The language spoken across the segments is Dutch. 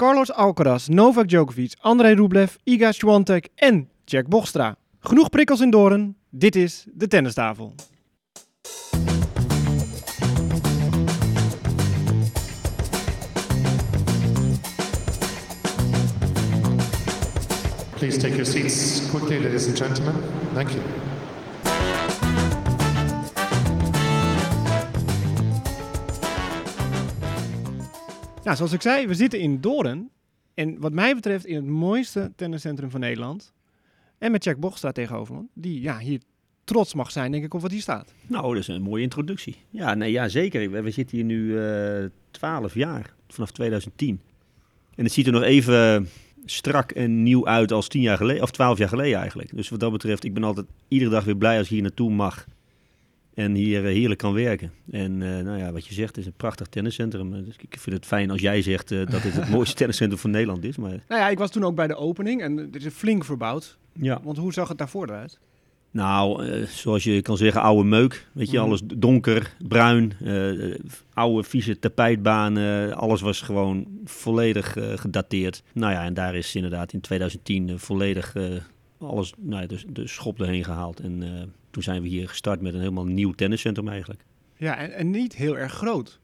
Carlos Alcaraz, Novak Djokovic, Andrei Rublev, Iga Swiatek en Jack Bochstra. Genoeg prikkels in Doorn. Dit is de tennistafel. Please take your seats quickly, ladies and gentlemen. Thank you. Nou, zoals ik zei, we zitten in Doorn. En wat mij betreft in het mooiste tenniscentrum van Nederland. En met Jack Bochstra tegenover me, die ja, hier trots mag zijn, denk ik, op wat hier staat. Nou, dat is een mooie introductie. Ja, nee, ja zeker. We, zitten hier nu eh 12 jaar, vanaf 2010. En het ziet er nog even strak en nieuw uit als 10 jaar geleden, of 12 jaar geleden eigenlijk. Dus wat dat betreft, ik ben altijd iedere dag weer blij als ik hier naartoe mag. En hier eh, heerlijk kan werken. En eh, nou ja, wat je zegt, het is een prachtig tenniscentrum. Eh, Dus ik vind het fijn als jij zegt dat dit het mooiste tenniscentrum van Nederland is. Maar Nou ja, ik was toen ook bij de opening en het is flink verbouwd. ja, Want hoe zag het daarvoor eruit? Nou, zoals je kan zeggen, oude meuk. Weet je, Mhm. alles donker, bruin, oude vieze tapijtbanen. Alles was gewoon volledig gedateerd. Nou ja, en daar is inderdaad in 2010 eh, volledig alles, nou ja, de, de schop erheen gehaald. En eh, toen zijn we hier gestart met een helemaal nieuw tenniscentrum eigenlijk. Ja, en, en niet heel erg groot.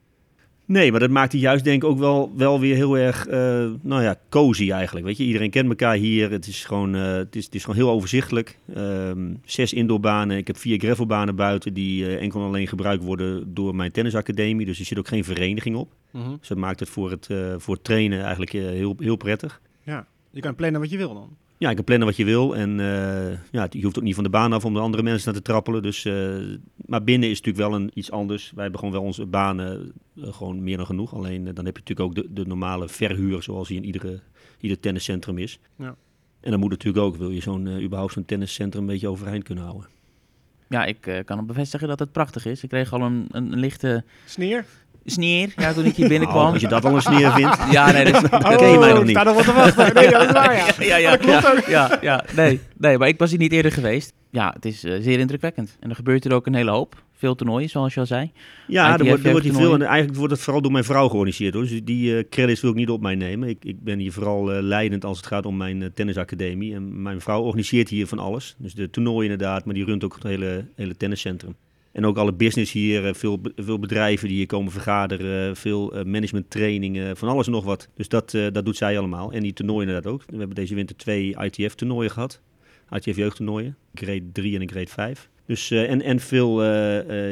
Nee, maar dat maakt het juist denk ik ook wel, wel weer heel erg, eh, nou ja, cozy eigenlijk. Weet je, iedereen kent elkaar hier. Het is gewoon, eh, het is, het is gewoon heel overzichtelijk. Ehm, zes indoorbanen. Ik heb vier gravelbanen buiten die enkel en alleen gebruikt worden door mijn tennisacademie. Dus er zit ook geen vereniging op. Dus dat maakt het voor het, voor het trainen eigenlijk heel, heel prettig. Ja, je kan plannen wat je wil dan. Ja, je kan plannen wat je wil. En eh, ja, je hoeft ook niet van de baan af om de andere mensen naar te trappelen. Dus, eh, maar binnen is natuurlijk wel een, iets anders. Wij hebben gewoon wel onze banen eh, gewoon meer dan genoeg. Alleen dan heb je natuurlijk ook de, de normale verhuur zoals die in iedere, ieder tenniscentrum is. Ja. En dan moet natuurlijk ook, wil je zo'n überhaupt zo'n tenniscentrum een beetje overeind kunnen houden. Ja, ik kan bevestigen dat het prachtig is. Ik kreeg al een, een, een lichte Sneer? Sneer ja, toen ik hier Nou, binnenkwam. als je dat al een sneer vindt. Ja, nee, dat, Dat ken je mij nog ik niet. sta nog wat te wachten. Nee, dat is waar, ja. ja, ja, Dat klopt ja, ook. ja, ja, nee, nee, maar ik was hier niet eerder geweest. Ja, het is eh, zeer indrukwekkend. En er gebeurt er ook een hele hoop. Veel toernooien, zoals je al zei. Ja, er wordt, er wordt hier veel. En eigenlijk wordt het vooral door mijn vrouw georganiseerd. Hoor. Dus die eh, credits wil ik niet op mij nemen. Ik, ik ben hier vooral eh, leidend als het gaat om mijn tennisacademie. En mijn vrouw organiseert hier van alles. Dus de toernooien inderdaad, maar die runt ook het hele, hele tenniscentrum. En ook alle business hier, eh, veel, veel bedrijven die hier komen vergaderen, veel eh, managementtrainingen, van alles en nog wat. Dus dat, eh, dat doet zij allemaal. En die toernooien inderdaad ook. We hebben deze winter twee ITF-toernooien gehad. ITF-jeugdtoernooien, grade 3 en grade 5. Dus, en, en veel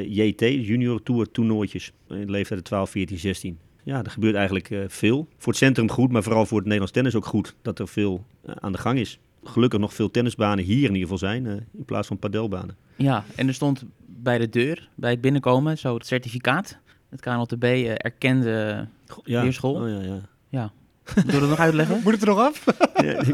JT, junior tour toernooitjes, in de leeftijd 12, 14, 16. Ja, er gebeurt eigenlijk veel. Voor het centrum goed, maar vooral voor het Nederlands tennis ook goed. Dat er veel aan de gang is. Gelukkig nog veel tennisbanen hier in ieder geval zijn, eh, in plaats van padelbanen. Ja, en er stond bij de deur, bij het binnenkomen, zo het certificaat. Het KNLTB eh, erkende... Ja. Leerschool? Oh, ja, ja. Ja, Moet ik dat nog uitleggen? Moet het er nog af?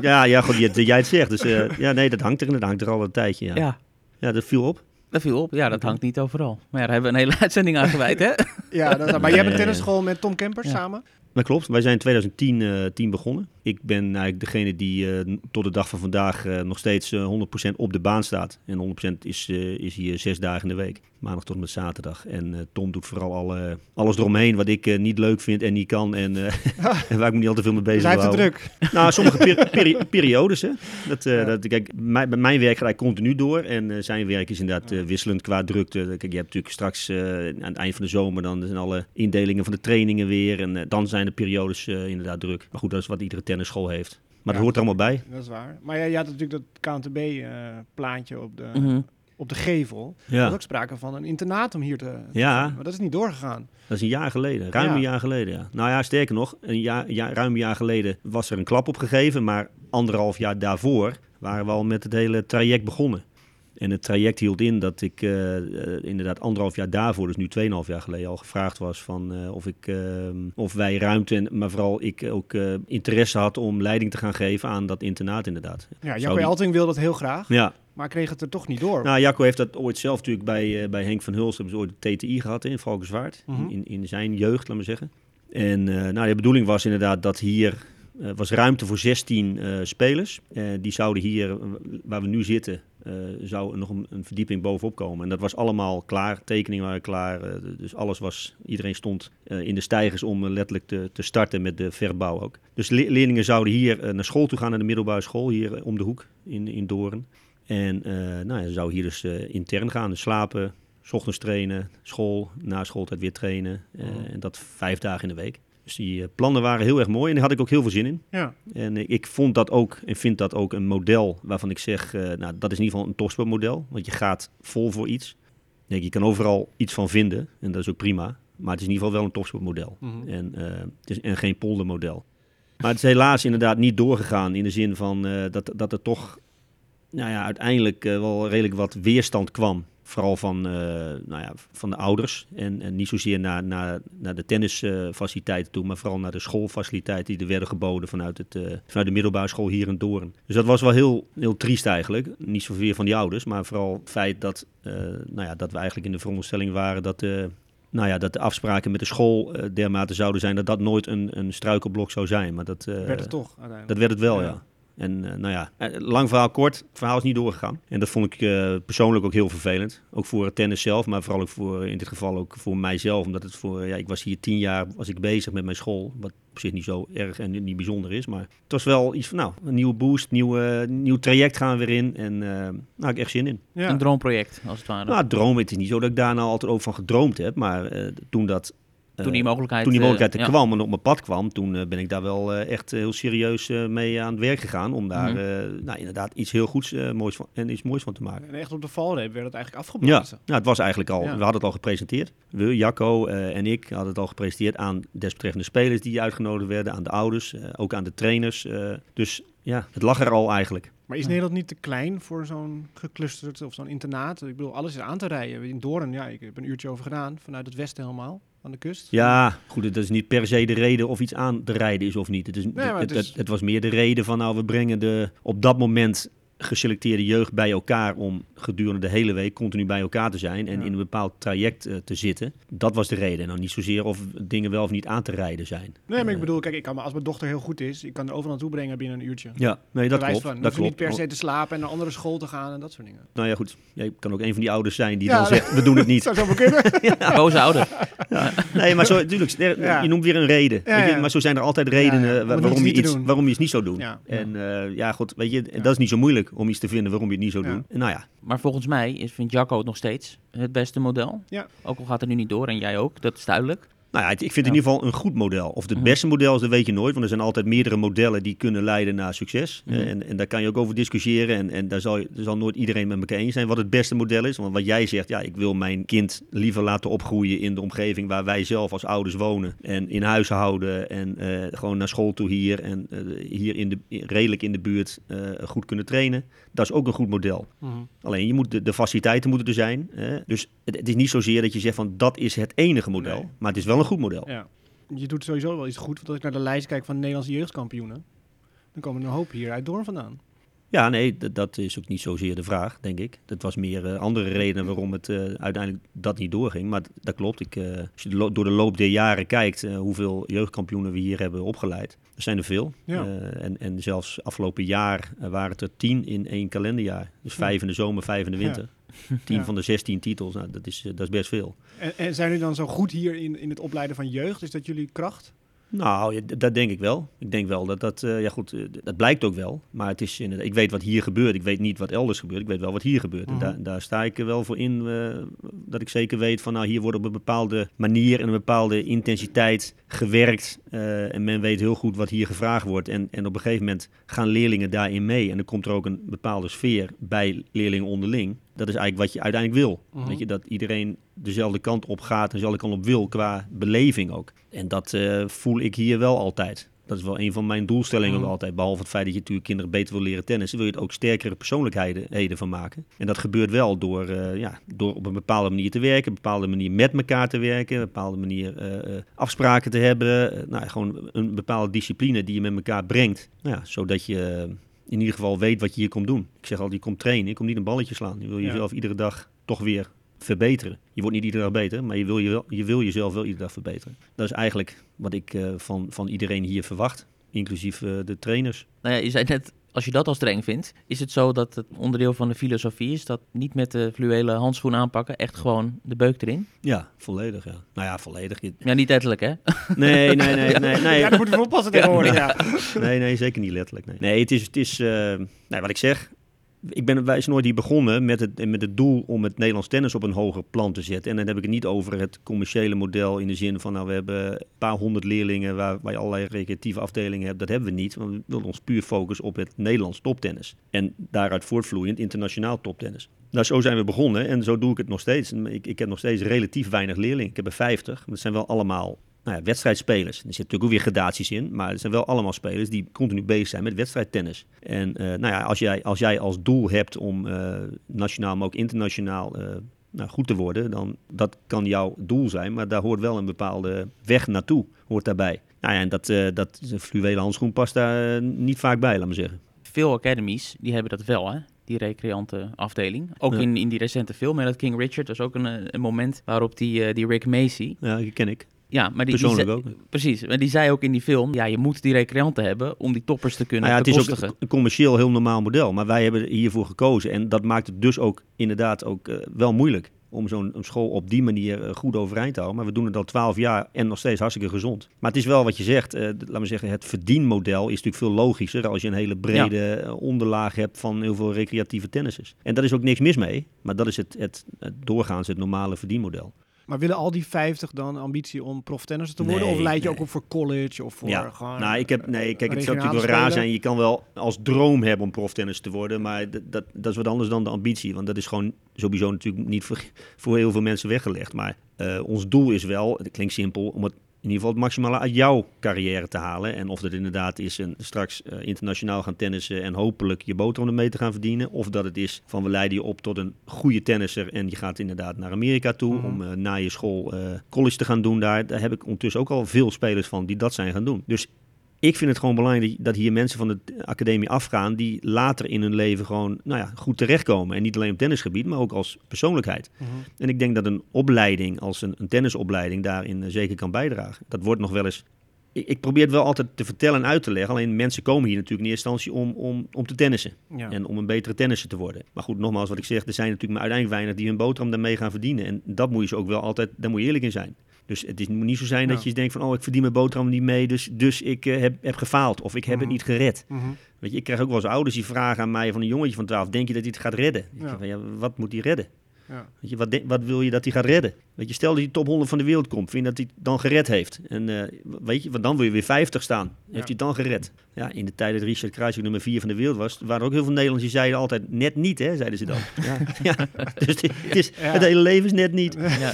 Ja, ja, goed, jij, jij het zegt. Dus eh, ja, nee, dat hangt er en dat hangt er al een tijdje. Ja, ja. Ja, dat viel op. dat viel op. Ja, dat hangt niet overal. Maar ja, daar hebben we een hele uitzending aan gewijd, hè? Ja, dat, maar jij hebt een tennisschool met Tom Kempers Ja. samen? Dat klopt. Wij zijn in 2010 eh, 10 begonnen. Ik ben eigenlijk degene die eh, tot de dag van vandaag eh, nog steeds eh, 100% op de baan staat. En 100% is, eh, is hier zes dagen in de week. Maandag tot en met zaterdag. En eh, Tom doet vooral alle, alles eromheen wat ik eh, niet leuk vind en niet kan. En, eh, en waar ik me niet al te veel mee bezig wil het houden. druk. Nou, sommige peri- peri- periodes. Hè. Dat, eh, Ja. dat, kijk, mijn, mijn werk gaat hij continu door. En eh, zijn werk is inderdaad eh, wisselend qua drukte. Kijk, je hebt natuurlijk straks eh, aan het eind van de zomer... dan zijn alle indelingen van de trainingen weer. En eh, dan zijn de periodes eh, inderdaad druk. Maar goed, dat is wat iedere tennisschool heeft. Maar Ja. dat hoort er allemaal bij. Dat is waar. Maar ja, je had natuurlijk dat KNTB-plaatje op, de, Mhm. op de gevel. Er was Ja, ook sprake van een internaat om hier te... Ja. Maar dat is niet doorgegaan. dat is een jaar geleden. Ruim Ja. een jaar geleden, ja. Nou ja, sterker nog, een jaar, ja, ruim een jaar geleden was er een klap opgegeven. Maar anderhalf jaar daarvoor waren we al met het hele traject begonnen. En het traject hield in dat ik eh, eh, inderdaad anderhalf jaar daarvoor, dus nu 2,5 jaar geleden, al gevraagd was van eh, of, ik, eh, of wij ruimte, en, maar vooral ik ook interesse had om leiding te gaan geven aan dat internaat inderdaad. Ja, Jacco die- Elting wil dat heel graag, Ja, maar kreeg het er toch niet door. nou Jacco heeft dat ooit zelf natuurlijk bij, bij Henk van Hulst, hebben ze ooit de TTI gehad in Valkenswaard, Mhm. in, in zijn jeugd, laat maar zeggen. En nou, de bedoeling was inderdaad dat hier was ruimte voor 16 eh, spelers. Eh, die zouden hier, waar we nu zitten, zou er nog een, een verdieping bovenop komen. En dat was allemaal klaar, tekeningen waren klaar. eh, dus alles was, iedereen stond eh, in de stijgers om eh, letterlijk te, te starten met de verbouw ook. Dus le- leerlingen zouden hier eh, naar school toe gaan, naar de middelbare school, hier eh, om de hoek in, in Doorn. En eh nou ja, ze zouden hier dus eh, intern gaan, dus slapen, ochtends trainen, school, na schooltijd weer trainen. eh, En dat vijf dagen in de week. Dus die eh, plannen waren heel erg mooi en daar had ik ook heel veel zin in. Ja. En ik, ik vond dat ook en vind dat ook een model waarvan ik zeg, eh, nou, dat is in ieder geval een topsportmodel. Want je gaat vol voor iets. Denk, je kan overal iets van vinden en dat is ook prima. Maar het is in ieder geval wel een topsportmodel. Mhm. En, eh, het is, en geen poldermodel. Maar het is helaas inderdaad niet doorgegaan in de zin van eh, dat, dat er toch nou ja, uiteindelijk eh, wel redelijk wat weerstand kwam. Vooral van, eh, nou ja, van de ouders. En, en niet zozeer naar, naar, naar de tennisfaciliteiten toe, maar vooral naar de schoolfaciliteiten die er werden geboden vanuit, het, eh, vanuit de middelbare school hier in Doorn. Dus dat was wel heel, heel triest eigenlijk. Niet zozeer van die ouders, maar vooral het feit dat, eh, nou ja, dat we eigenlijk in de veronderstelling waren dat. nou ja, dat de afspraken met de school dermate zouden zijn dat dat nooit een, een struikelblok zou zijn. Maar dat, werd het toch uiteindelijk. dat werd het wel, Ja. ja. En eh, nou ja, eh, lang verhaal kort, het verhaal is niet doorgegaan. En dat vond ik eh, persoonlijk ook heel vervelend. Ook voor het tennis zelf, maar vooral ook voor, in dit geval ook voor mijzelf. Omdat het voor, ja, ik was hier tien jaar was ik bezig met mijn school. Wat op zich niet zo erg en niet bijzonder is. Maar het was wel iets van, nou, een nieuwe boost, nieuwe, nieuw traject gaan we weer in. En eh nou, heb ik echt zin in. ja. Een droomproject, als het ware. Nou, dromen, het is niet zo dat ik daar nou altijd over van gedroomd heb. Maar eh, toen dat... eh, toen die mogelijkheid, toen die mogelijkheid er eh, ja. kwam en op mijn pad kwam, toen eh, ben ik daar wel eh, echt heel serieus eh, mee aan het werk gegaan. Om daar Mhm. eh, nou, inderdaad iets heel goeds eh, moois van, en iets moois van te maken. En echt op de valreep werd het eigenlijk Ja, afgeblazen. nou, het was eigenlijk al, Ja. we hadden het al gepresenteerd. We, Jacco eh, en ik hadden het al gepresenteerd aan desbetreffende spelers die uitgenodigd werden, aan de ouders, eh, ook aan de trainers. eh, dus ja, het lag er al eigenlijk. Maar is Nederland niet te klein voor zo'n geclusterd of zo'n internaat? Ik bedoel, alles is aan te rijden. In Doorn, ja, ik heb een uurtje over gedaan. Vanuit het westen helemaal, aan de kust. Ja, goed, dat is niet per se de reden of iets aan te rijden is of niet. Het, is, maar het, het is- het- het was meer de reden van, nou, we brengen de op dat moment geselecteerde jeugd bij elkaar om gedurende de hele week continu bij elkaar te zijn en Ja. in een bepaald traject eh, te zitten. Dat was de reden. En dan niet zozeer of dingen wel of niet aan te rijden zijn. Nee, maar ik Eh, bedoel, kijk, ik kan, als mijn dochter heel goed is, ik kan er overal naartoe brengen binnen een uurtje. Ja, nee, dat klopt. Van. Dat Hoef je niet klopt. per se te slapen en naar een andere school te gaan en dat soort dingen. Nou ja, goed. Jij kan ook een van die ouders zijn die Ja, dan zegt, we doen het niet. Zou zo kunnen. Boze ouder. Nee, maar zo, natuurlijk, Ja. je noemt weer een reden. Ja, weet je, ja. Maar zo zijn er altijd redenen Ja, ja. Waarom, je iets, waarom je het niet zou doen. Ja. En eh, ja, goed, weet je, Ja. dat is niet zo moeilijk om iets te vinden waarom je het niet zou doen. En nou ja, Maar volgens mij is, vindt Jacco het nog steeds het beste model. Ja. Ook al gaat het nu niet door en jij ook, dat is duidelijk. Nou ja, het- ik vind Ja. in ieder geval een goed model. Of het Mhm. beste model is, dat weet je nooit. Want er zijn altijd meerdere modellen die kunnen leiden naar succes. Mhm. En, en daar kan je ook over discussiëren. En, en daar zal, zal nooit iedereen met elkaar eens zijn wat het beste model is. Want wat jij zegt, ja, ik wil mijn kind liever laten opgroeien in de omgeving waar wij zelf als ouders wonen. En in huis houden. En eh, gewoon naar school toe hier. En eh, hier in de, redelijk in de buurt eh, goed kunnen trainen. Dat is ook een goed model. Alleen je moet de, de faciliteiten moeten er zijn. Hè? Dus het, het is niet zozeer dat je zegt van dat is het enige model. Nee. Maar het is wel een goed model. Ja. Je doet sowieso wel iets goed, want als ik naar de lijst kijk van de Nederlandse jeugdkampioenen, dan komen er een hoop hier uit Doorn vandaan. Ja, nee, dat is ook niet zozeer de vraag, denk ik. Dat was meer eh, andere redenen waarom het eh, uiteindelijk dat niet doorging. Maar dat klopt. Ik, eh, als je door de loop der jaren kijkt hoeveel jeugdkampioenen we hier hebben opgeleid, er zijn er veel. Ja. Eh, en, en zelfs afgelopen jaar waren het er tien in één kalenderjaar. Dus vijf in de zomer, vijf in de winter. Tien Ja. van de zestien titels, nou, dat, is, eh, dat is best veel. En, en zijn jullie dan zo goed hier in, in het opleiden van jeugd? Is dat jullie kracht? Nou, ja, dat denk ik wel. Ik denk wel dat dat, eh, ja goed, eh, dat blijkt ook wel. Maar het is inderdaad, ik weet wat hier gebeurt. Ik weet niet wat elders gebeurt. Ik weet wel wat hier gebeurt. Mhm. En daar, daar sta ik er wel voor in, dat ik zeker weet van, nou, hier wordt op een bepaalde manier en een bepaalde intensiteit gewerkt. eh, en men weet heel goed wat hier gevraagd wordt. En, en op een gegeven moment gaan leerlingen daarin mee. En dan komt er ook een bepaalde sfeer bij leerlingen onderling. Dat is eigenlijk wat je uiteindelijk wil. Mhm. Weet je, dat iedereen dezelfde kant op gaat, dezelfde kant op wil qua beleving ook. En dat eh, voel ik hier wel altijd. Dat is wel een van mijn doelstellingen Mhm. altijd. Behalve het feit dat je natuurlijk kinderen beter wil leren tennissen, wil je het ook sterkere persoonlijkheden heden van maken. En dat gebeurt wel door, eh, ja, door op een bepaalde manier te werken, een bepaalde manier met elkaar te werken, een bepaalde manier eh, eh, afspraken te hebben. Nou, gewoon een bepaalde discipline die je met elkaar brengt. Nou ja, zodat je in ieder geval weet wat je hier komt doen. Ik zeg altijd, je komt trainen, je komt niet een balletje slaan. Je wil Ja. jezelf iedere dag toch weer verbeteren. Je wordt niet iedere dag beter, maar je wil, je wel, je wil jezelf wel iedere dag verbeteren. Dat is eigenlijk wat ik eh, van, van iedereen hier verwacht, inclusief eh, de trainers. Nou ja, je zei net, Als je dat al streng vindt, is het zo dat het onderdeel van de filosofie is dat niet met de fluwelen handschoen aanpakken, echt gewoon de beuk erin? Ja, volledig, ja. Nou ja, volledig. Je- Ja, niet letterlijk, hè? Nee, nee, nee, nee, nee. Ja, daar moeten we oppassen tegenwoordig. Ja. Nee, nee, zeker niet letterlijk. Nee, nee het is, het is nee, wat ik zeg. Ik ben wij zijn nooit hier begonnen met het, met het doel om het Nederlands tennis op een hoger plan te zetten. En dan heb ik het niet over het commerciële model in de zin van, nou, we hebben een paar honderd leerlingen waar, waar je allerlei recreatieve afdelingen hebt. Dat hebben we niet, want we willen ons puur focussen op het Nederlands toptennis. En daaruit voortvloeiend internationaal toptennis. Nou, zo zijn we begonnen en zo doe ik het nog steeds. Ik, ik heb nog steeds relatief weinig leerlingen. Ik heb er 50, maar dat zijn wel allemaal nou ja, wedstrijdspelers. Er zitten natuurlijk ook weer gradaties in, maar het zijn wel allemaal spelers die continu bezig zijn met wedstrijdtennis. En eh, nou ja, als jij, als jij als doel hebt om eh, nationaal, maar ook internationaal eh, nou, goed te worden, dan dat kan jouw doel zijn, maar daar hoort wel een bepaalde weg naartoe, hoort daarbij. Nou ja, en dat, dat fluwelen handschoen past daar niet vaak bij, laat maar zeggen. Veel academies, die hebben dat wel, hè? Die recreante afdeling. Ook Ja. in, in die recente film met dat King Richard. Is ook een, een moment waarop die, die Rick Macy... Ja, die ken ik. Ja, maar die, die Persoonlijk ook. Precies, maar die zei ook in die film... Ja, je moet die recreanten hebben om die toppers te kunnen Nou ja, het is ook een commercieel heel normaal model, maar wij hebben hiervoor gekozen. En dat maakt het dus ook inderdaad ook eh, wel moeilijk om zo'n school op die manier eh, goed overeind te houden. Maar we doen het al twaalf jaar en nog steeds hartstikke gezond. Maar het is wel wat je zegt, eh, d- laat me zeggen, het verdienmodel is natuurlijk veel logischer als je een hele brede eh, onderlaag hebt van heel veel recreatieve tennissers. En daar is ook niks mis mee, maar dat is het, het, het doorgaans het normale verdienmodel. Maar willen al die 50 dan ambitie om proftennisser te worden? Nee, of leid je nee. ook op voor college of voor ja, gewoon... nou, ik heb, nee, kijk, het zou natuurlijk wel raar zijn. Je kan wel als droom hebben om proftennis te worden, maar dat, dat, dat is wat anders dan de ambitie. Want dat is gewoon sowieso natuurlijk niet voor, voor heel veel mensen weggelegd. Maar eh, ons doel is wel, het klinkt simpel, om het in ieder geval het maximale uit jouw carrière te halen. En of dat inderdaad is een, straks eh, internationaal gaan tennissen en hopelijk je boterham ermee te gaan verdienen. Of dat het is van we leiden je op tot een goede tennisser en je gaat inderdaad naar Amerika toe Mhm. om eh, na je school eh, college te gaan doen daar. Daar heb ik ondertussen ook al veel spelers van die dat zijn gaan doen. Dus ik vind het gewoon belangrijk dat- hier mensen van de academie afgaan die later in hun leven gewoon nou ja, goed terechtkomen. En niet alleen op tennisgebied, maar ook als persoonlijkheid. Mhm. En ik denk dat een opleiding als een, een tennisopleiding daarin eh, zeker kan bijdragen. Dat wordt nog wel eens. Ik, ik probeer het wel altijd te vertellen en uit te leggen. Alleen mensen komen hier natuurlijk in eerste instantie om, om, om te tennissen. Ja. En om een betere tennisser te worden. Maar goed, nogmaals wat ik zeg, er zijn natuurlijk maar uiteindelijk weinig die hun boterham daarmee gaan verdienen. En dat moet je ze ook wel altijd, daar moet je eerlijk in zijn. Dus het is, moet niet zo zijn dat je denkt van, oh ik verdien mijn boterham niet mee, dus, dus ik eh, heb, heb gefaald. Of ik heb Mhm. het niet gered. Mhm. Weet je, ik krijg ook wel eens ouders die vragen aan mij van een jongetje van 12, denk je dat hij het gaat redden? Ik Ja. van, ja, wat moet hij redden? Ja. Weet je, wat, wat wil je dat hij gaat redden? Weet je, stel dat hij top 100 van de wereld komt, vind je dat hij het dan gered heeft? En eh, weet je, want dan wil je weer 50 staan. Heeft Ja. hij het dan gered? Ja, in de tijd dat Richard Kruijswijk nummer 4 van de wereld was, waren er ook heel veel Nederlanders die zeiden altijd net niet, hè, zeiden ze dan. Ja, ja. Dus het, het is, Ja. het hele leven is net niet. Ja.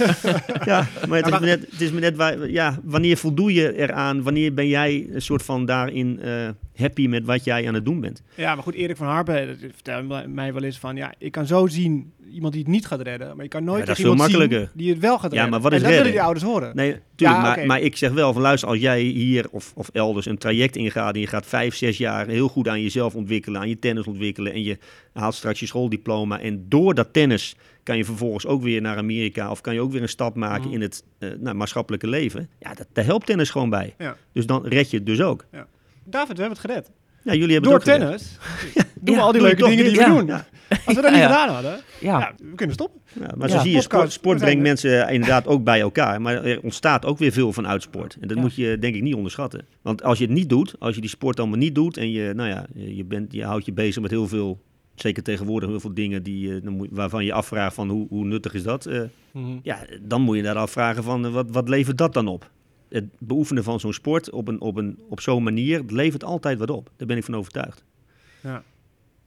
Ja, maar het is maar- me net, het is net waar, ja, wanneer voldoe je eraan? Wanneer ben jij een soort van daarin eh, happy met wat jij aan het doen bent? Ja, maar goed, Erik van Harpen vertelde mij wel eens van... Ja, ik kan zo zien iemand die het niet gaat redden. Maar je kan nooit Ja, dat echt is veel iemand zien makkelijker. die het wel gaat Ja, maar wat en is dat willen die ouders horen. Nee, tuurlijk. Ja, maar, maar ik zeg wel van luister, als jij hier of, of elders een traject ingaat en je gaat vijf, zes jaar heel goed aan jezelf ontwikkelen, aan je tennis ontwikkelen en je haalt straks je schooldiploma en door dat tennis kan je vervolgens ook weer naar Amerika of kan je ook weer een stap maken Mhm. in het eh, nou, maatschappelijke leven. Ja, dat, daar helpt tennis gewoon bij. Ja. Dus dan red je het dus ook. David, we hebben het gered. Ja, jullie hebben Door tennis doen we al die leuke dingen die we Ja. doen. Ja. Als we dat niet Ja, ja. gedaan hadden, Ja. ja, we kunnen stoppen. Ja, maar Ja. zo zie je, sport, brengt mensen inderdaad ook bij elkaar. Maar er ontstaat ook weer veel vanuit sport. En dat Ja. moet je denk ik niet onderschatten. Want als je het niet doet, als je die sport allemaal niet doet... en je, nou ja, je, bent, je houdt je bezig met heel veel... zeker tegenwoordig heel veel dingen die, eh, waarvan je afvraagt van hoe, hoe nuttig is dat... eh, ja, dan moet je daar afvragen van eh, wat, wat levert dat dan op? Het beoefenen van zo'n sport op, een, op, een, op zo'n manier het levert altijd wat op. Daar ben ik van overtuigd.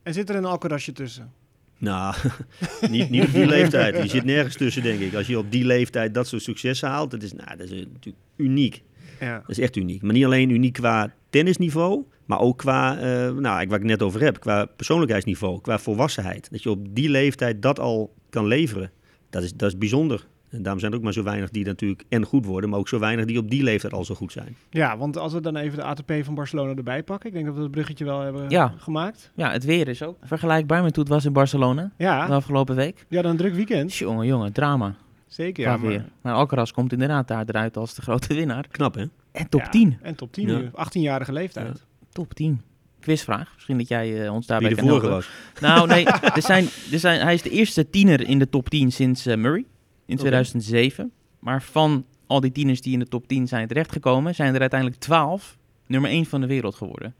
En zit er een alcoholrasje tussen? Nou, niet, niet op die leeftijd. Je zit nergens tussen, denk ik. Als je op die leeftijd dat soort successen haalt, dat is, nou, dat is natuurlijk uniek. Ja. Dat is echt uniek. Maar niet alleen uniek qua tennisniveau, maar ook qua, eh, nou, waar ik net over heb, qua persoonlijkheidsniveau, qua volwassenheid. Dat je op die leeftijd dat al kan leveren, dat is, dat is bijzonder. En daarom zijn er ook maar zo weinig die natuurlijk en goed worden, maar ook zo weinig die op die leeftijd al zo goed zijn. ja, want als we dan even de ATP van Barcelona erbij pakken. Ik denk dat we het bruggetje wel hebben Ja. gemaakt. ja, het weer is ook vergelijkbaar met hoe het was in Barcelona de afgelopen week. ja dan een druk weekend. Jongen, jongen, drama. Zeker, ja. weer. Maar, Maar Alcaraz komt inderdaad daar eruit als de grote winnaar. Knap, hè? En top ja, 10. En top 10 Ja. nu. 18-jarige leeftijd. Top 10. quizvraag. Misschien dat jij eh, ons daarbij Wie de kan helpen. was. Nou, nee, er zijn, er zijn, hij is de eerste tiener in de top 10 sinds eh, Murray in Oké. 2007. Maar van al die tieners die in de top 10 zijn terechtgekomen, zijn er uiteindelijk 12 nummer 1 van de wereld geworden.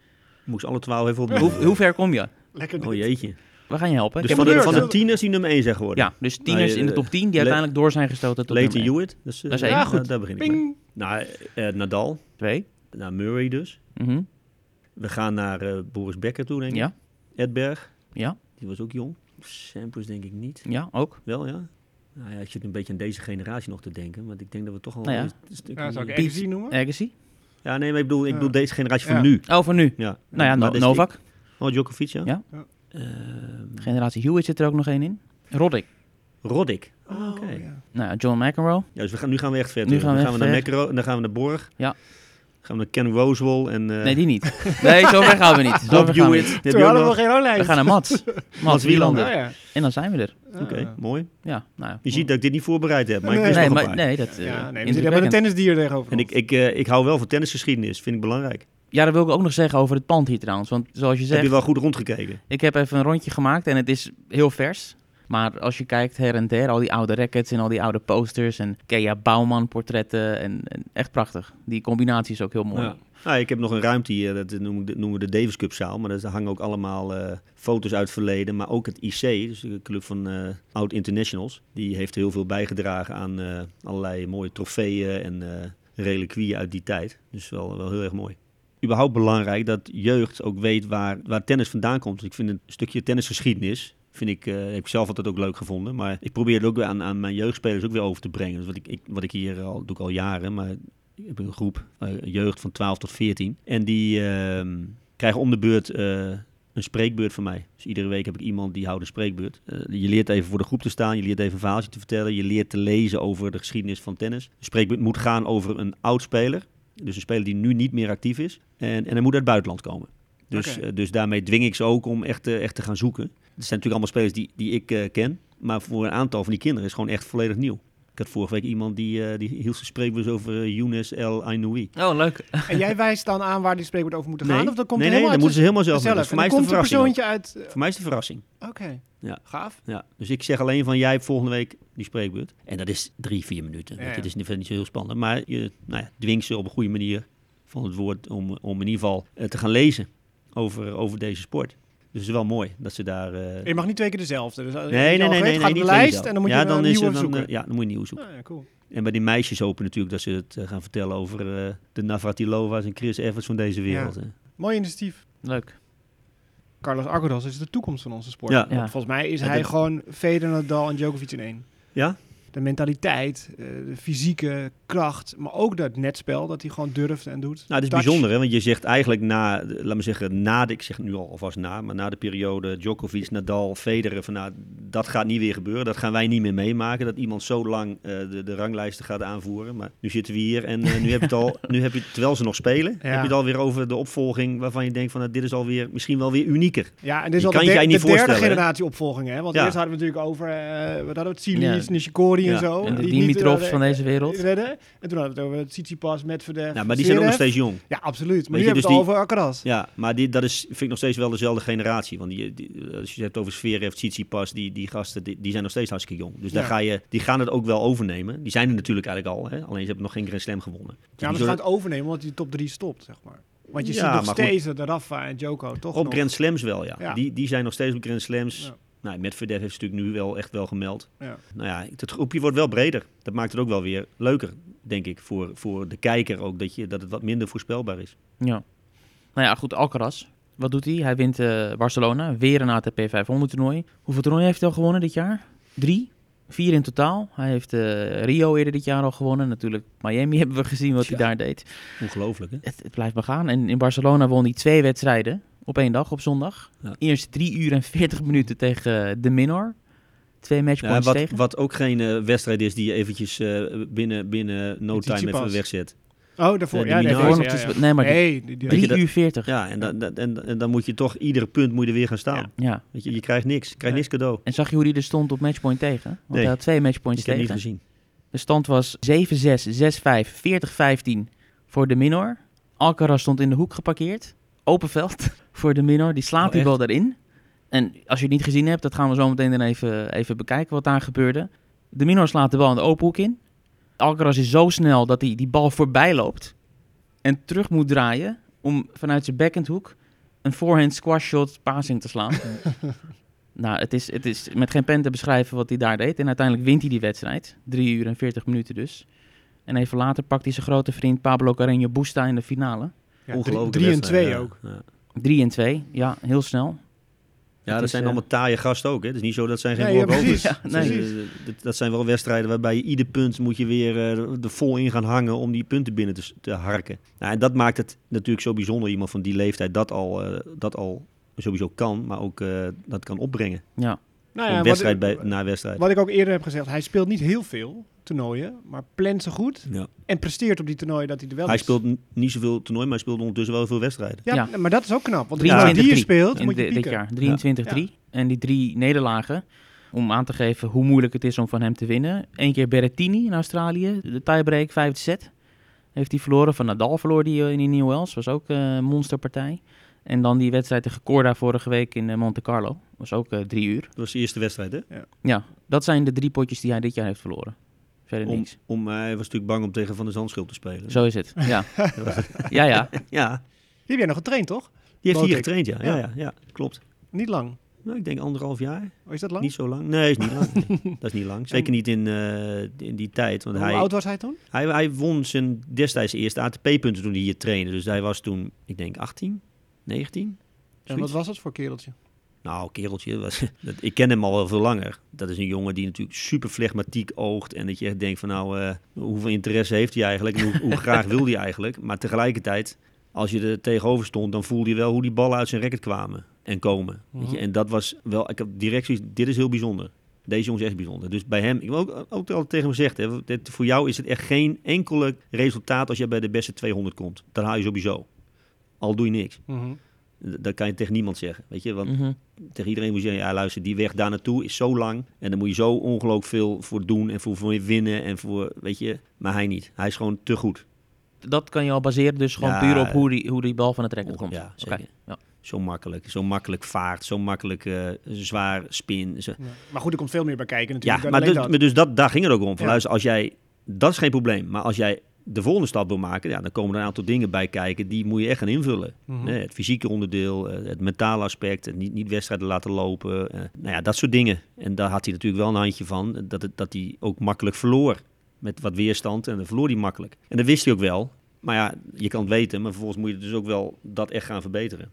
Moest alle twaalf even op. Hoe, hoe ver kom je? Lekker Oh jeetje. We gaan je helpen. Dus Ik van heb de, van de tieners die nummer 1 zijn geworden. ja, dus tieners Nou, in de eh, top 10 die Le- uiteindelijk door zijn gestoten tot Leighton Hewitt. Dat is, eh, Dat is één. ja, Ja, goed. Daar begin ik mee. Ping. Nou, eh, Nadal. 2. Nou, Murray dus. Mhm. We gaan naar eh, Boris Becker toe, denk ik. Ja, Edberg. ja, Die was ook jong. Sampras denk ik niet. ja, ook. Wel, ja. Nou ja, ik zit een beetje aan deze generatie nog te denken. Want ik denk dat we toch al Nou ja. een stuk... Ja, zou ik Piet. Agassi noemen? Agassi. Ja, nee, maar ik bedoel, ik Ja. bedoel deze generatie van Ja. nu. Oh, voor nu. Ja. Nou ja, No- Novak. Oh, Djokovic, ja. Ja. Ja. Ehm, Generatie Hewitt zit er ook nog één in. Roddick. Roddick. Oh, Oké. ja. Nou, ja, John McEnroe. Ja, dus we gaan, nu gaan we echt verder. Nu gaan we dan gaan we naar. Macro en dan gaan we naar Borg. Ja. Gaan we naar Ken Rosewall en... eh Nee, die niet. Nee, zover gaan we niet. Bob we Hewitt. Heb Toen hadden we nog? geen. We gaan naar Mats. Mats Wielander. Oh, ja. En dan zijn we er. Oké, Ah. mooi. Ja, nou ja. Je ziet dat ik dit niet voorbereid heb, maar ik Nee. wist Nee, nog een maar, paar. nee, dat eh Ja, nee, we zitten indrukwekkend. met een tennisdier tegenover En ik, ik, eh, ik hou wel van tennisgeschiedenis, vind ik belangrijk. Ja, dat wil ik ook nog zeggen over het pand hier trouwens. Want zoals je Heb zegt, je wel goed rondgekeken? ik heb even een rondje gemaakt en het is heel vers. Maar als je kijkt her en der, al die oude rackets en al die oude posters en Kea Bouwman portretten en, echt prachtig. Die combinatie is ook heel mooi. Ja. Nou, ik heb nog een ruimte hier, dat noemen we de, Davis Cup zaal. Maar daar hangen ook allemaal eh, foto's uit het verleden. Maar ook het IC, dus de club van eh Oud Internationals. Die heeft heel veel bijgedragen aan eh, allerlei mooie trofeeën en reliquieën uit die tijd. Dus wel, wel heel erg mooi. Überhaupt belangrijk dat jeugd ook weet waar, waar tennis vandaan komt. Ik vind een stukje tennisgeschiedenis... Vind ik, eh, heb ik zelf altijd ook leuk gevonden. Maar ik probeer het ook weer aan, aan mijn jeugdspelers ook weer over te brengen. Dus wat ik, ik, wat ik hier al doe ik al jaren. Maar ik heb een groep eh, jeugd van 12 tot 14. En die ehm, krijgen om de beurt eh, een spreekbeurt van mij. Dus iedere week heb ik iemand die houdt een spreekbeurt. Je leert even voor de groep te staan. Je leert even een verhaaltje te vertellen. Je leert te lezen over de geschiedenis van tennis. De spreekbeurt moet gaan over een oud speler. Dus een speler die nu niet meer actief is. En, en hij moet uit het buitenland komen. Dus, dus daarmee dwing ik ze ook om echt, echt te gaan zoeken. Het zijn natuurlijk allemaal spelers die, die ik eh, ken. Maar voor een aantal van die kinderen is het gewoon echt volledig nieuw. Ik had vorige week iemand die, eh, die hield zijn spreekbeurt over uh, Younes El Ainoui. Oh, leuk. En jij wijst dan aan waar die spreekwoord over moeten gaan? Nee, Of dan komt nee, nee, dan uit moeten ze helemaal zelf doen. zelf? Dus voor mij is het een verrassing. uit... eh, Voor mij is het een verrassing. Oké, Ja. gaaf. Ja. Dus ik zeg alleen van jij hebt volgende week die spreekbeurt. En dat is drie, vier minuten. Ja, ja. Het is niet, niet zo heel spannend. Maar je nou ja, dwingt ze op een goede manier van het woord om, om in ieder geval eh, te gaan lezen over, over deze sport. Dus het is wel mooi dat ze daar... eh, Je mag niet twee keer dezelfde. Dus, eh, Nee, nee, nee, nee, nee, gaat de lijst en dan moet ja, je dan een is nieuwe er dan, zoeken. eh, ja, dan moet je een nieuwe zoeken. Ah, ja, cool. En bij die meisjes hopen natuurlijk dat ze het gaan vertellen over eh, de Navratilova's en Chris Evans van deze wereld. hè. Mooi initiatief. Leuk. Carlos Alcaraz is de toekomst van onze sport. Ja. Volgens mij is Ja, hij dat- gewoon Federer, Nadal en Djokovic in één. Ja? De mentaliteit, eh, de fysieke kracht, maar ook dat netspel dat hij gewoon durft en doet. Nou, het is Touch. bijzonder, hè? want je zegt eigenlijk na, laat me zeggen, na de, ik zeg nu al alvast na, maar na de periode Djokovic, Nadal, Federer, van nou, dat gaat niet weer gebeuren. Dat gaan wij niet meer meemaken, dat iemand zo lang eh, de, de ranglijsten gaat aanvoeren. Maar nu zitten we hier en eh, nu heb je het al, nu heb je, terwijl ze nog spelen, heb je het alweer over de opvolging waarvan je denkt van, nou, dit is alweer, misschien wel weer unieker. Ja, en dit is al de, derde generatie opvolgingen. Hè? Want Ja. eerst hadden we natuurlijk over, eh wat hadden we het, Ja. Nishikori en Ja. zo. En de die niet, Dimitrovs eh, van deze wereld. redden. En toen hadden we het over Tsitsipas, Medvedev, Nou, maar die zijn ook nog steeds jong. Ja, absoluut. Maar Weet nu je, hebben we dus het al over Alcaraz. Ja, maar die, dat is, vind ik nog steeds wel dezelfde generatie. Want die, die, als je het hebt over Zverev, Tsitsipas, die, die gasten, die, die zijn nog steeds hartstikke jong. Dus daar Ja. ga je, die gaan het ook wel overnemen. Die zijn er natuurlijk eigenlijk al, hè? alleen ze hebben nog geen Grand Slam gewonnen. Dus Ja, die maar ze gaan het overnemen omdat hij top 3 stopt, zeg maar. Want je Ja, ziet nog goed. steeds dat Rafa en Djoko toch op nog... Grand Slams wel, ja. Ja. Die, die zijn nog steeds op Grand Slams. Ja. Nou, Medvedev heeft natuurlijk nu wel echt wel gemeld. Ja. Nou ja, het groepje wordt wel breder. Dat maakt het ook wel weer leuker, denk ik, voor, voor de kijker ook. Dat, je, dat het wat minder voorspelbaar is. Ja. Nou ja, goed, Alcaraz. Wat doet hij? Hij wint eh, Barcelona, weer een ATP 500 toernooi. Hoeveel toernooien heeft hij al gewonnen dit jaar? Drie? Vier in totaal. Hij heeft eh, Rio eerder dit jaar al gewonnen. Natuurlijk Miami hebben we gezien wat hij daar deed. Ongelooflijk, hè? Het, het blijft maar gaan. En in Barcelona won hij twee wedstrijden op één dag, op zondag. Ja. Eerst drie uur en 40 minuten tegen eh, de Minor. Twee Ja, matchpoints wat, tegen. wat ook geen eh, wedstrijd is die je eventjes eh, binnen, binnen no Met time even wegzet. Oh, daarvoor. De ja, nee. Daarvoor ja, ja. Nee, maar die- Nee, die, die- Weet je 3 dat- uur 40. Ja. Ja, en, dan en, en, en dan moet je toch iedere punt moet je er weer gaan staan. Weet je, je krijgt niks. Je krijgt Nee. niks cadeau. En zag je hoe hij er stond op matchpoint tegen? Want Nee. hij had twee matchpoints Ik heb het tegen. niet gezien. De stand was 7-6, 6-5, 40-15 voor de minor. Alcaraz stond in de hoek geparkeerd. Open veld. Voor de minor. Die slaat Oh, die bal erin. En als je het niet gezien hebt, dat gaan we zo meteen dan even, even bekijken wat daar gebeurde. De minor slaat de bal in de open hoek in. Alcaraz is zo snel dat hij die bal voorbij loopt. En terug moet draaien om vanuit zijn backhandhoek een forehand squash shot passing te slaan. nou, het is, het is met geen pen te beschrijven wat hij daar deed. En uiteindelijk wint hij die wedstrijd. 3 uur en 40 minuten dus. En even later pakt hij zijn grote vriend Pablo Carreño Busta in de finale. Ja, Ongelooflijke 3 en wedstrijd, 2 ja. ook. Ja. 3 en 2, ja, heel snel. Ja, dat is, zijn eh, allemaal taaie gasten ook. Hè. Het is niet zo dat zijn geen Nee, walkovers. Ja, nee. Eh, dat- dat zijn wel wedstrijden waarbij je ieder punt moet je weer eh, er vol in gaan hangen om die punten binnen te, harken. Nou, en dat maakt het natuurlijk zo bijzonder. Iemand van die leeftijd dat al, eh, dat al sowieso kan, maar ook eh, dat kan opbrengen. Ja, Nou ja, wedstrijd wat, bij, na wedstrijd. wat ik ook eerder heb gezegd, hij speelt niet heel veel toernooien, maar plant ze goed Ja. en presteert op die toernooien dat hij er wel Hij is. speelt niet zoveel toernooi, maar hij speelt ondertussen wel veel wedstrijden. Ja, Ja. maar dat is ook knap. Want 23 als die je drie speelt, in moet je dit jaar. 23-3. En die drie nederlagen, om aan te geven hoe moeilijk het is om van hem te winnen. Eén keer Berrettini in Australië, de tiebreak, vijfde set. Heeft hij verloren. Van Nadal verloor die eh, in New Wells. Was ook eh, een monsterpartij. En dan die wedstrijd tegen Corda vorige week in eh, Monte Carlo. Was ook eh, drie uur. Dat was de eerste wedstrijd, hè? Ja, dat zijn de drie potjes die hij dit jaar heeft verloren. Verder Om, niks. om, hij was natuurlijk bang om tegen Van der Zandschulp te spelen. Zo is het. Ja, ja. ja. Ja, Die heb jij nog getraind, toch? die heeft hier getraind, ja. Ja, Ja. ja, ja, klopt. Niet lang. Nou, ik denk anderhalf jaar. Oh, is dat lang? Niet zo lang. Nee, is niet lang. Nee, dat is niet lang. Zeker niet in, eh, in die tijd. Want Hoe hij, oud was hij toen? hij, hij won zijn destijds eerste ATP-punten toen hij hier trainde. Dus hij was toen, ik denk, 18, 19. En wat was dat voor kereltje? Nou, kereltje, was, dat, ik ken hem al wel veel langer. Dat is een jongen die natuurlijk super flegmatiek oogt. En dat je echt denkt van nou, eh, hoeveel interesse heeft hij eigenlijk? En hoe, hoe graag wil hij eigenlijk? Maar tegelijkertijd, als je er tegenover stond, dan voelde je wel hoe die ballen uit zijn racket kwamen en komen. Weet je? Mhm. En dat was wel, ik heb direct dit is heel bijzonder. Deze jongen is echt bijzonder. Dus bij hem, ik heb ook, ook altijd tegen hem hè, dit, voor jou is het echt geen enkele resultaat als je bij de beste 200 komt. Dat haal je sowieso. Al doe je niks. Mhm. Dat kan je tegen niemand zeggen. Weet je, want Mhm. tegen iedereen moet je zeggen, ja luister, die weg daar naartoe is zo lang. En daar moet je zo ongelooflijk veel voor doen en voor, voor winnen en voor, weet je. Maar hij niet. Hij is gewoon te goed. Dat kan je al baseren dus gewoon Ja, puur op hoe die, hoe die bal van het rekker komt. Ja, ja. Zo makkelijk. Zo makkelijk vaart. Zo makkelijk eh, zwaar spin. Zo- Ja. Maar goed, er komt veel meer bij kijken Ja, natuurlijk. dan maar dus, dat. maar dus dat, daar ging het ook om. Van, Ja. luister, als jij, dat is geen probleem. Maar als jij de volgende stap wil maken, ja, dan komen er een aantal dingen bij kijken. Die moet je echt gaan invullen. Mhm. Het fysieke onderdeel, eh, het mentale aspect, het niet, niet wedstrijden laten lopen. eh, nou ja, dat soort dingen. En daar had hij natuurlijk wel een handje van. eh, Dat, het, dat hij ook makkelijk verloor. Met wat weerstand. En dan verloor hij makkelijk. En dat wist hij ook wel. Maar ja, je kan het weten. Maar vervolgens moet je dus ook wel dat echt gaan verbeteren.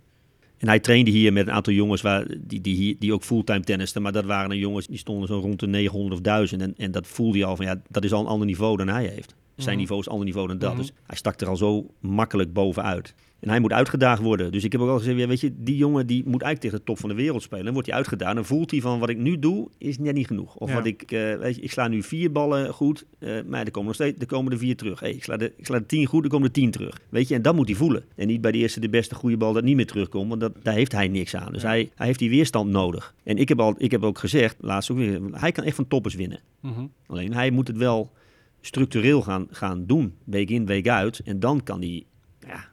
En hij trainde hier met een aantal jongens waar, die, die, hier, die ook fulltime tennisten. Maar dat waren dan jongens die stonden zo rond de 900 of 1000. En, en dat voelde je al van ja, dat is al een ander niveau dan hij heeft. Zijn Mhm. niveau is een ander niveau dan dat. Mhm. Dus hij stak er al zo makkelijk bovenuit. En hij moet uitgedaagd worden. Dus ik heb ook al gezegd, ja, weet je, die jongen die moet eigenlijk tegen de top van de wereld spelen. Dan wordt hij uitgedaan. Dan voelt hij van wat ik nu doe, is net niet genoeg. Of Ja. wat ik, eh, weet je, ik sla nu vier ballen goed, eh, maar er komen nog steeds, er komen er vier terug. Hey, ik, sla de, ik sla de tien goed, er komen er tien terug. Weet je, en dat moet hij voelen. En niet bij de eerste de beste goede bal dat niet meer terugkomt, want dat, daar heeft hij niks aan. Dus Ja. hij, hij heeft die weerstand nodig. En ik heb, al, ik heb ook gezegd, laatst ook weer, hij kan echt van toppers winnen. Mhm. Alleen hij moet het wel structureel gaan, gaan doen, week in, week uit. En dan kan hij, ja,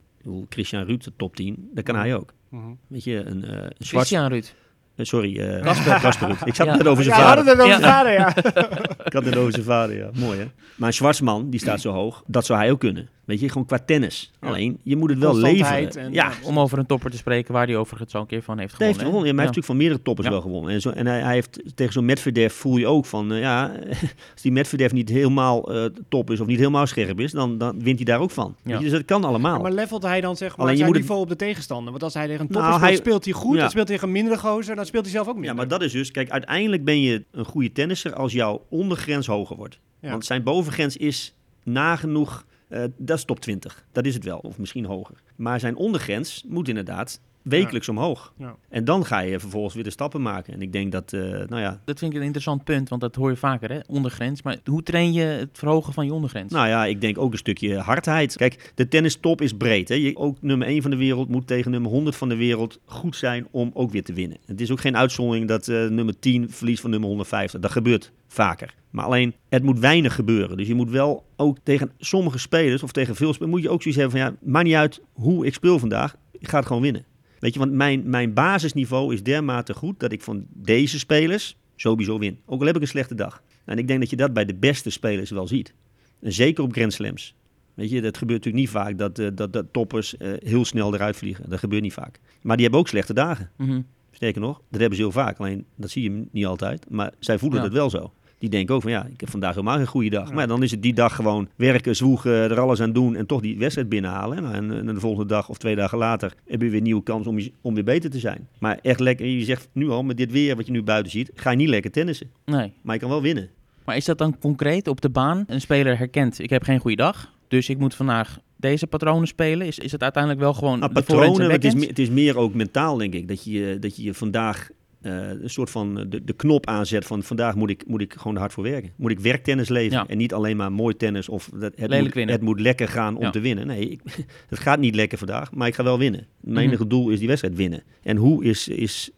Christian Ruud, de top 10, dat kan hij ook. Mhm. Weet je, een, eh een zwart... Christian Ruud. eh, sorry, eh Kasper Ruud. Ik zat Ja. net over zijn Ja, vader. hadden het over Ja. vader, ja. Ik had het over zijn vader, ja. Mooi, hè? Maar een Schwarzman, die staat zo hoog, dat zou hij ook kunnen. Weet je, gewoon qua tennis. Ja. Alleen, je moet het wel leveren. en- ja, ja, Om over een topper te spreken waar hij overigens een keer van heeft Hij heeft gewonnen. Ja, maar hij heeft natuurlijk van meerdere toppers Ja. wel gewonnen. En, zo, en hij, hij heeft tegen zo'n Medvedev voel je ook van, eh, ja, als die Medvedev niet helemaal eh, top is of niet helemaal scherp is, dan, dan wint hij daar ook van. Ja. Weet je, dus dat kan allemaal. Maar levelt hij dan zeg maar Alleen je zijn moet het- niveau op de tegenstander? Want als hij tegen een topper Nou, speelt, hij- speelt hij goed. Ja. Dan speelt hij tegen een mindere gozer, dan speelt hij zelf ook minder. Ja, maar dat is dus, kijk, uiteindelijk ben je een goede tennisser als jouw ondergrens hoger wordt. Ja. Want zijn bovengrens is nagenoeg, eh dat is top 20. Dat is het wel, of misschien hoger. Maar zijn ondergrens moet inderdaad wekelijks omhoog. Ja. En dan ga je vervolgens weer de stappen maken. En ik denk dat, eh, nou ja, Dat vind ik een interessant punt, want dat hoor je vaker, hè? Ondergrens. Maar hoe train je het verhogen van je ondergrens? Nou ja, ik denk ook een stukje hardheid. Kijk, de tennistop is breed. Hè? Je, ook nummer 1 van de wereld moet tegen nummer 100 van de wereld goed zijn om ook weer te winnen. Het is ook geen uitzondering dat eh, nummer 10 verliest van nummer 150. Dat gebeurt vaker. Maar alleen, het moet weinig gebeuren. Dus je moet wel ook tegen sommige spelers of tegen veel spelers... moet je ook zoiets hebben van, ja, maakt niet uit hoe ik speel vandaag. Ik ga het gewoon winnen. Weet je, want mijn, mijn basisniveau is dermate goed dat ik van deze spelers sowieso win. Ook al heb ik een slechte dag. En ik denk dat je dat bij de beste spelers wel ziet. En zeker op Grand Slams. Weet je, dat gebeurt natuurlijk niet vaak dat, eh, dat, dat toppers eh, heel snel eruit vliegen. Dat gebeurt niet vaak. Maar die hebben ook slechte dagen. Mhm. Sterker nog, dat hebben ze heel vaak. Alleen dat zie je niet altijd. Maar zij voelen Ja. het wel zo. Die denken ook van ja, ik heb vandaag helemaal geen goede dag. Maar dan is het die dag gewoon werken, zwoegen, er alles aan doen en toch die wedstrijd binnenhalen. Nou, En, en de volgende dag of twee dagen later heb je weer een nieuwe kans om, je- om weer beter te zijn. Maar echt lekker, je zegt nu al, met dit weer wat je nu buiten ziet, ga je niet lekker tennissen. Nee. Maar je kan wel winnen. Maar is dat dan concreet op de baan? Een speler herkent, ik heb geen goede dag, dus ik moet vandaag deze patronen spelen. Is, is het uiteindelijk wel gewoon Nou, patronen, het is, meer, het is meer ook mentaal, denk ik. Dat je dat je je vandaag eh, een soort van eh, de, de knop aanzet van vandaag moet ik, moet ik gewoon er hard voor werken. Moet ik werktennis leveren Ja. en niet alleen maar mooi tennis of dat, het, Lelijk moet, het moet lekker gaan om Ja. te winnen. Nee, ik, het gaat niet lekker vandaag, maar ik ga wel winnen. Mijn Mhm. enige doel is die wedstrijd winnen. En hoe is, is,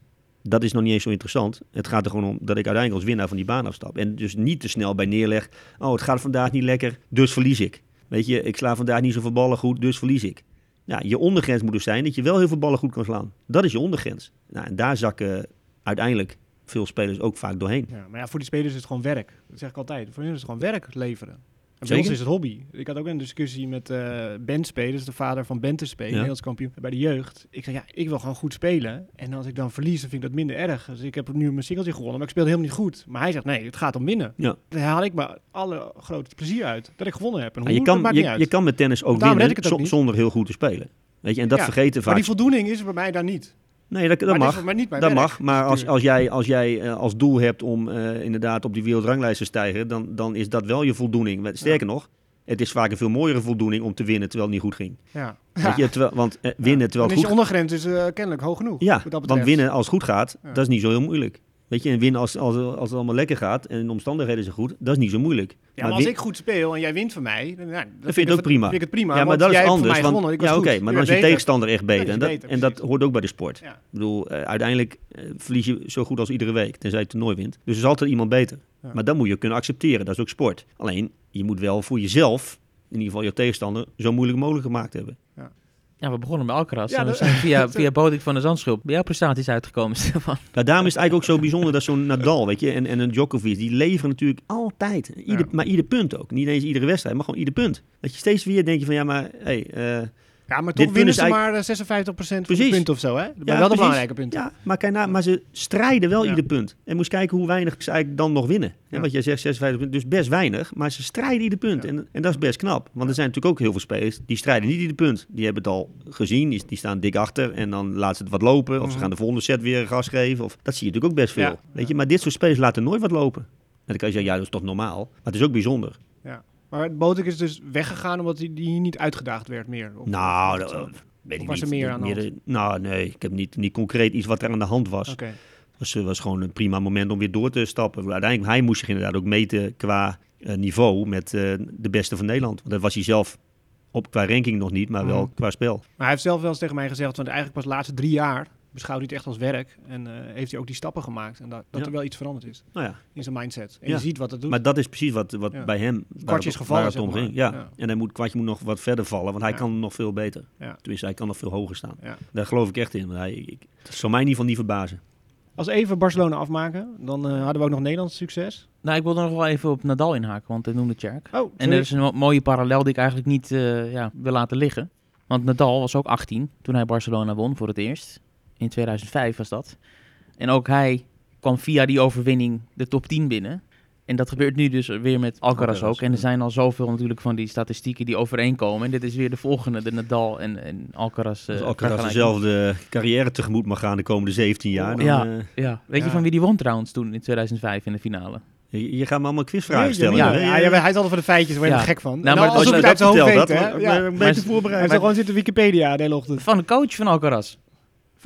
dat is nog niet eens zo interessant. Het gaat er gewoon om dat ik uiteindelijk als winnaar van die baan afstap. En dus niet te snel bij neerleg, oh het gaat vandaag niet lekker, dus verlies ik. Weet je, ik sla vandaag niet zoveel ballen goed, dus verlies ik. Ja, je ondergrens moet dus zijn dat je wel heel veel ballen goed kan slaan. Dat is je ondergrens. Nou, en daar zakken uiteindelijk veel spelers ook vaak doorheen. Ja, maar ja, voor die spelers is het gewoon werk. Dat zeg ik altijd. Voor hen is het gewoon werk leveren. En bij ons is het hobby. Ik had ook een discussie met eh Ben Spelers, de vader van Bente Spelen, Ja. Nederlands kampioen bij de jeugd. Ik zei, ja, ik wil gewoon goed spelen. En als ik dan verlies, dan vind ik dat minder erg. Dus ik heb nu mijn singeltje gewonnen, maar ik speelde helemaal niet goed. Maar hij zegt, nee, het gaat om winnen. Ja. Daar haal ik me alle grote plezier uit. Dat ik gewonnen heb. En Maar hoe, je, kan, maakt niet je, uit. je kan met tennis ook winnen ik het ook zo- niet. zonder heel goed te spelen. Weet je, en dat Ja, vergeten maar vaak. die voldoening is er bij mij daar niet. Nee, dat, dat maar mag. Is niet Dat werk. mag, maar als, als jij, als, jij eh, als doel hebt om eh, inderdaad op die wereldranglijst te stijgen, dan, dan is dat wel je voldoening. Maar Sterker nog, het is vaak een veel mooiere voldoening om te winnen terwijl het niet goed ging. Ja. Weet je, terwijl, want eh, winnen terwijl het is goed je ondergrens is eh, kennelijk hoog genoeg. Ja, want winnen als het goed gaat, dat is niet zo heel moeilijk. Weet je, en winnen als, als, als het allemaal lekker gaat en de omstandigheden zijn goed, dat is niet zo moeilijk. Ja, maar als win- ik goed speel en jij wint van mij, dan, dan vind het ook prima. Vind ik het prima. ja, maar dat is anders. Want, ik ja, oké, maar dan is je beter. tegenstander echt beter. Ja, en, dat, is beter, en dat precies. hoort ook bij de sport. Ja. Ik bedoel, eh, uiteindelijk eh, verlies je zo goed als iedere week, tenzij je het toernooi wint. Dus er is altijd iemand beter. Maar dat moet je kunnen accepteren, dat is ook sport. Alleen, je moet wel voor jezelf, in ieder geval je tegenstander, zo moeilijk mogelijk gemaakt hebben. Ja, we begonnen bij Alcaraz. Ja, en we dat- zijn via, via Bodik van de Zandschulp bij jouw prestaties uitgekomen, Stefan. Nou, daarom is het eigenlijk ook zo bijzonder dat zo'n Nadal, weet je, en, en een Djokovic, die leveren natuurlijk altijd. Ieder, Ja. Maar ieder punt ook. Niet eens iedere wedstrijd, maar gewoon ieder punt. Dat je steeds weer denk je van, ja, maar, hey, eh, Ja, maar toch winnen ze eigenlijk- maar eh, 56% van Precies. punten of zo, hè? Ja, wel de precies. belangrijke punten. Ja, maar, kijk nou, maar ze strijden wel Ja. ieder punt. En moest kijken hoe weinig ze eigenlijk dan nog winnen. En Ja. wat jij zegt, 56 punten, dus best weinig. Maar ze strijden ieder punt. En, en dat is best knap. Want er zijn natuurlijk ook heel veel spelers die strijden niet ieder punt. Die hebben het al gezien, die, die staan dik achter. En dan laten ze het wat lopen. Of ze Mhm. gaan de volgende set weer gas geven. Of, dat zie je natuurlijk ook best veel. Weet je? Maar dit soort spelers laten nooit wat lopen. En dan kan je zeggen, ja, dat is toch normaal. Maar het is ook bijzonder. Maar Botek is dus weggegaan omdat hij die niet uitgedaagd werd meer. Of- nou, of- dat of- weet ik was niet. er meer aan de Nou, nee. Ik heb niet, niet concreet iets wat er aan de hand was. Oké. was, eh, was gewoon een prima moment om weer door te stappen. Uiteindelijk, hij moest zich inderdaad ook meten qua eh, niveau met eh, de beste van Nederland. Want dat was hij zelf op qua ranking nog niet, maar wel Mhm. qua spel. Maar hij heeft zelf wel eens tegen mij gezegd, want eigenlijk pas de laatste drie jaar beschouwt hij het echt als werk. En eh, heeft hij ook die stappen gemaakt. En dat, dat Ja. er wel iets veranderd is Nou ja, in zijn mindset. En Ja. je ziet wat het doet. maar dat is precies wat, wat Ja. bij hem kwartje is gevallen, waar het om zeg maar. ging. Ja. Ja. En hij moet, kwartje moet nog wat verder vallen, want hij Ja. kan nog veel beter. Ja. Tenminste, hij kan nog veel hoger staan. Ja. Daar geloof ik echt in. Hij, ik, het zou mij in ieder geval niet verbazen. Als we even Barcelona afmaken, dan eh, hadden we ook nog Nederlands succes. Nou, ik wilde nog wel even op Nadal inhaken, want hij noemde Tjerk. Oh, En er is een mo- mooie parallel die ik eigenlijk niet eh, ja, wil laten liggen. Want Nadal was ook 18 toen hij Barcelona won voor het eerst. In 2005 was dat. En ook hij kwam via die overwinning de top 10 binnen. En dat gebeurt nu dus weer met Alcaraz ook. En er zijn al zoveel natuurlijk van die statistieken die overeenkomen. En dit is weer de volgende, de Nadal en, en Alcaraz. eh, Als Alcaraz dezelfde carrière tegemoet mag gaan de komende 17 jaar. Dan, Ja. eh, Ja, weet je van wie die won trouwens toen in 2005 in de finale? je, je gaat me allemaal quizvragen stellen. Ja, ja, ja, hij is altijd voor de feitjes, daar word je Ja. er gek van. Nou, Nou, maar als je het uit zijn hoofd weet, hè? Ja. beter Hij voorbereid. heeft gewoon zitten Wikipedia de hele ochtend. Van de coach van Alcaraz,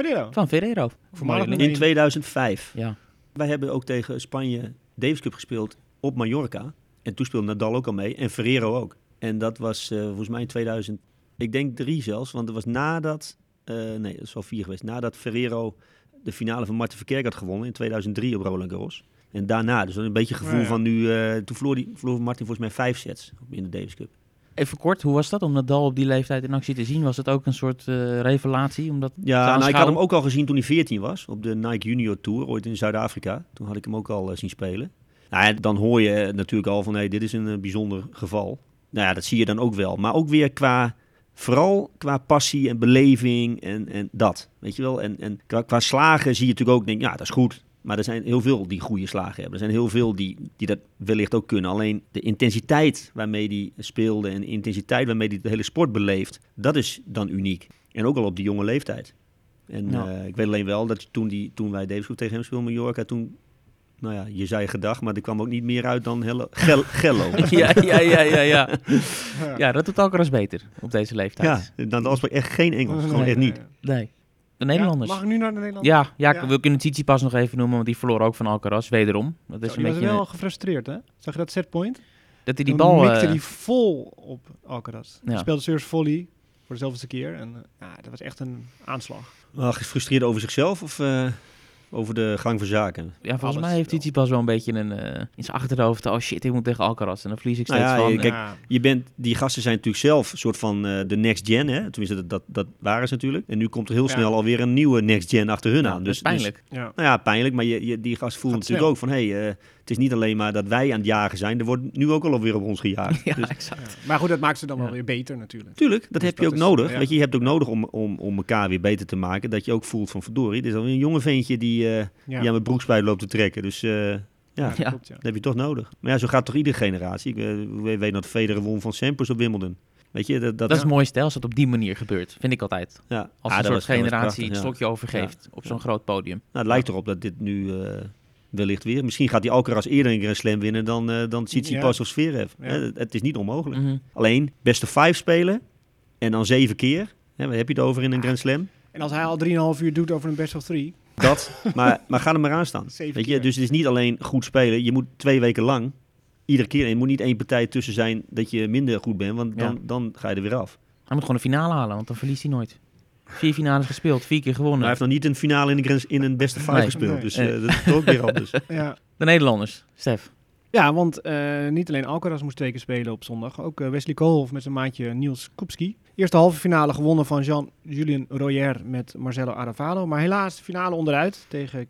Ferrero. van Ferrero. Voormalig In 2005. Ja. Wij hebben ook tegen Spanje Davis Cup gespeeld op Mallorca. En toen speelde Nadal ook al mee. En Ferrero ook. En dat was eh, volgens mij in 2000, ik denk drie zelfs. Want dat was nadat, eh, nee, dat is wel vier geweest. Nadat Ferrero de finale van Martin Verkerk had gewonnen in 2003 op Roland Garros. En daarna, dus dan een beetje het gevoel Ja, ja. van nu, eh, toen verloor, die, verloor Martin volgens mij vijf sets in de Davis Cup. Even kort, hoe was dat om Nadal op die leeftijd in actie te zien? Was het ook een soort eh, revelatie? Omdat Ja, nou, ik had hem ook al gezien toen hij 14 was. Op de Nike Junior Tour, ooit in Zuid-Afrika. Toen had ik hem ook al eh, zien spelen. Nou, ja, dan hoor je eh, natuurlijk al van, hé, dit is een bijzonder geval. Nou ja, dat zie je dan ook wel. Maar ook weer qua, vooral qua passie en beleving en, en dat. Weet je wel? En, en qua, qua slagen zie je natuurlijk ook, denk, ja, dat is goed. Maar er zijn heel veel die goede slagen hebben. Er zijn heel veel die, die dat wellicht ook kunnen. Alleen de intensiteit waarmee die speelde en de intensiteit waarmee die de hele sport beleeft, dat is dan uniek. En ook al op die jonge leeftijd. En Ja. eh, ik weet alleen wel dat toen, die, toen wij Davis tegen hem speelden in Mallorca, toen, nou ja, je zei gedag, maar er kwam ook niet meer uit dan Hello, Gel, Gello. ja, ja, ja, ja, ja. Ja, dat doet Alcaraz beter op deze leeftijd. ja, dan was echt geen Engels. Gewoon echt niet. Nee. De Ja, Nederlanders. mag ik nu naar de Nederlanders? Ja, ja, Ja. we kunnen Tsitsipas nog even noemen, want die verloor ook van Alcaraz, wederom. Dat is Zo, een die was beetje wel gefrustreerd, hè? Zag je dat setpoint? dat hij die Toen bal... mikte eh, die vol op Alcaraz. Ja. Hij speelde Surf Volley voor de zoveelste keer. En eh, ja, dat was echt een aanslag. Uh, gefrustreerd over zichzelf of eh, over de gang van zaken? ja, volgens alles mij heeft wel. Tsitsipas wel een beetje een, eh, in zijn achterhoofd. Oh shit, ik moet tegen Alcaraz. En dan verlies ik Nou steeds ja, van. je- Kijk, ja. Je bent, die gasten zijn natuurlijk zelf een soort van eh, de next gen, hè? Tenminste, dat, dat, dat waren ze natuurlijk. En nu komt er heel Ja. snel alweer een nieuwe next gen achter hun Ja, aan. dat Dus, is pijnlijk. ja. Dus, nou ja, pijnlijk, maar je, je, die gast voelt Gaat natuurlijk snel. ook van... hé, hey, eh, het is niet alleen maar dat wij aan het jagen zijn. Er wordt nu ook al alweer op ons gejaagd. ja, Dus, exact. Ja. Maar goed, dat maakt ze dan Ja. wel weer beter natuurlijk. tuurlijk, dat Dus heb je ook is- nodig. ja. Weet je, je hebt ook nodig om, om, om elkaar weer beter te maken. Dat je ook voelt van verdorie, dit is alweer een jonge ventje die, eh Ja, die aan mijn broekspijt loopt te trekken. Dus eh, ja, ja, dat Ja. klopt, ja. Dat heb je toch nodig. Maar ja, zo gaat toch iedere generatie. Ik eh, we- weet dat Federer won van Sampras op Wimbledon. Weet je, dat, dat, Dat is het mooiste als het op die manier gebeurt, vind ik altijd. ja. Als Ah, een soort generatie prachtig, het ja. stokje overgeeft op zo'n Ja. groot podium. Nou, het lijkt erop dat dit nu eh, wellicht weer... Misschien gaat die Alcaraz eerder een Grand Slam winnen dan, eh dan Tsitsipas Ja. of Zverev. Ja. Hè, Het, het is niet onmogelijk. Mhm. Alleen, beste vijf spelen en dan zeven keer. Hè, waar heb je het over in een Grand Slam? En als hij al 3,5 uur doet over een best of three. Dat, maar, maar ga er maar aan staan. Weet je, keer. dus het is niet alleen goed spelen. Je moet twee weken lang, iedere keer... En er moet niet één partij tussen zijn dat je minder goed bent. Want dan, Ja. dan ga je er weer af. Hij moet gewoon de finale halen, want dan verliest hij nooit. Vier finales gespeeld, vier keer Maar gewonnen. hij heeft nog niet een finale in, de Grand- in een beste vijf Nee. gespeeld. Nee. Dus eh, dat is toch ook weer anders. Ja. De Nederlanders, Stef. Ja, want eh, niet alleen Alcaraz moest twee keer spelen op zondag. Ook eh, Wesley Koolhof met zijn maatje Niels Kupski. Eerste halve finale gewonnen van Jean-Julien Royer met Marcelo Aravalo. Maar helaas de finale onderuit tegen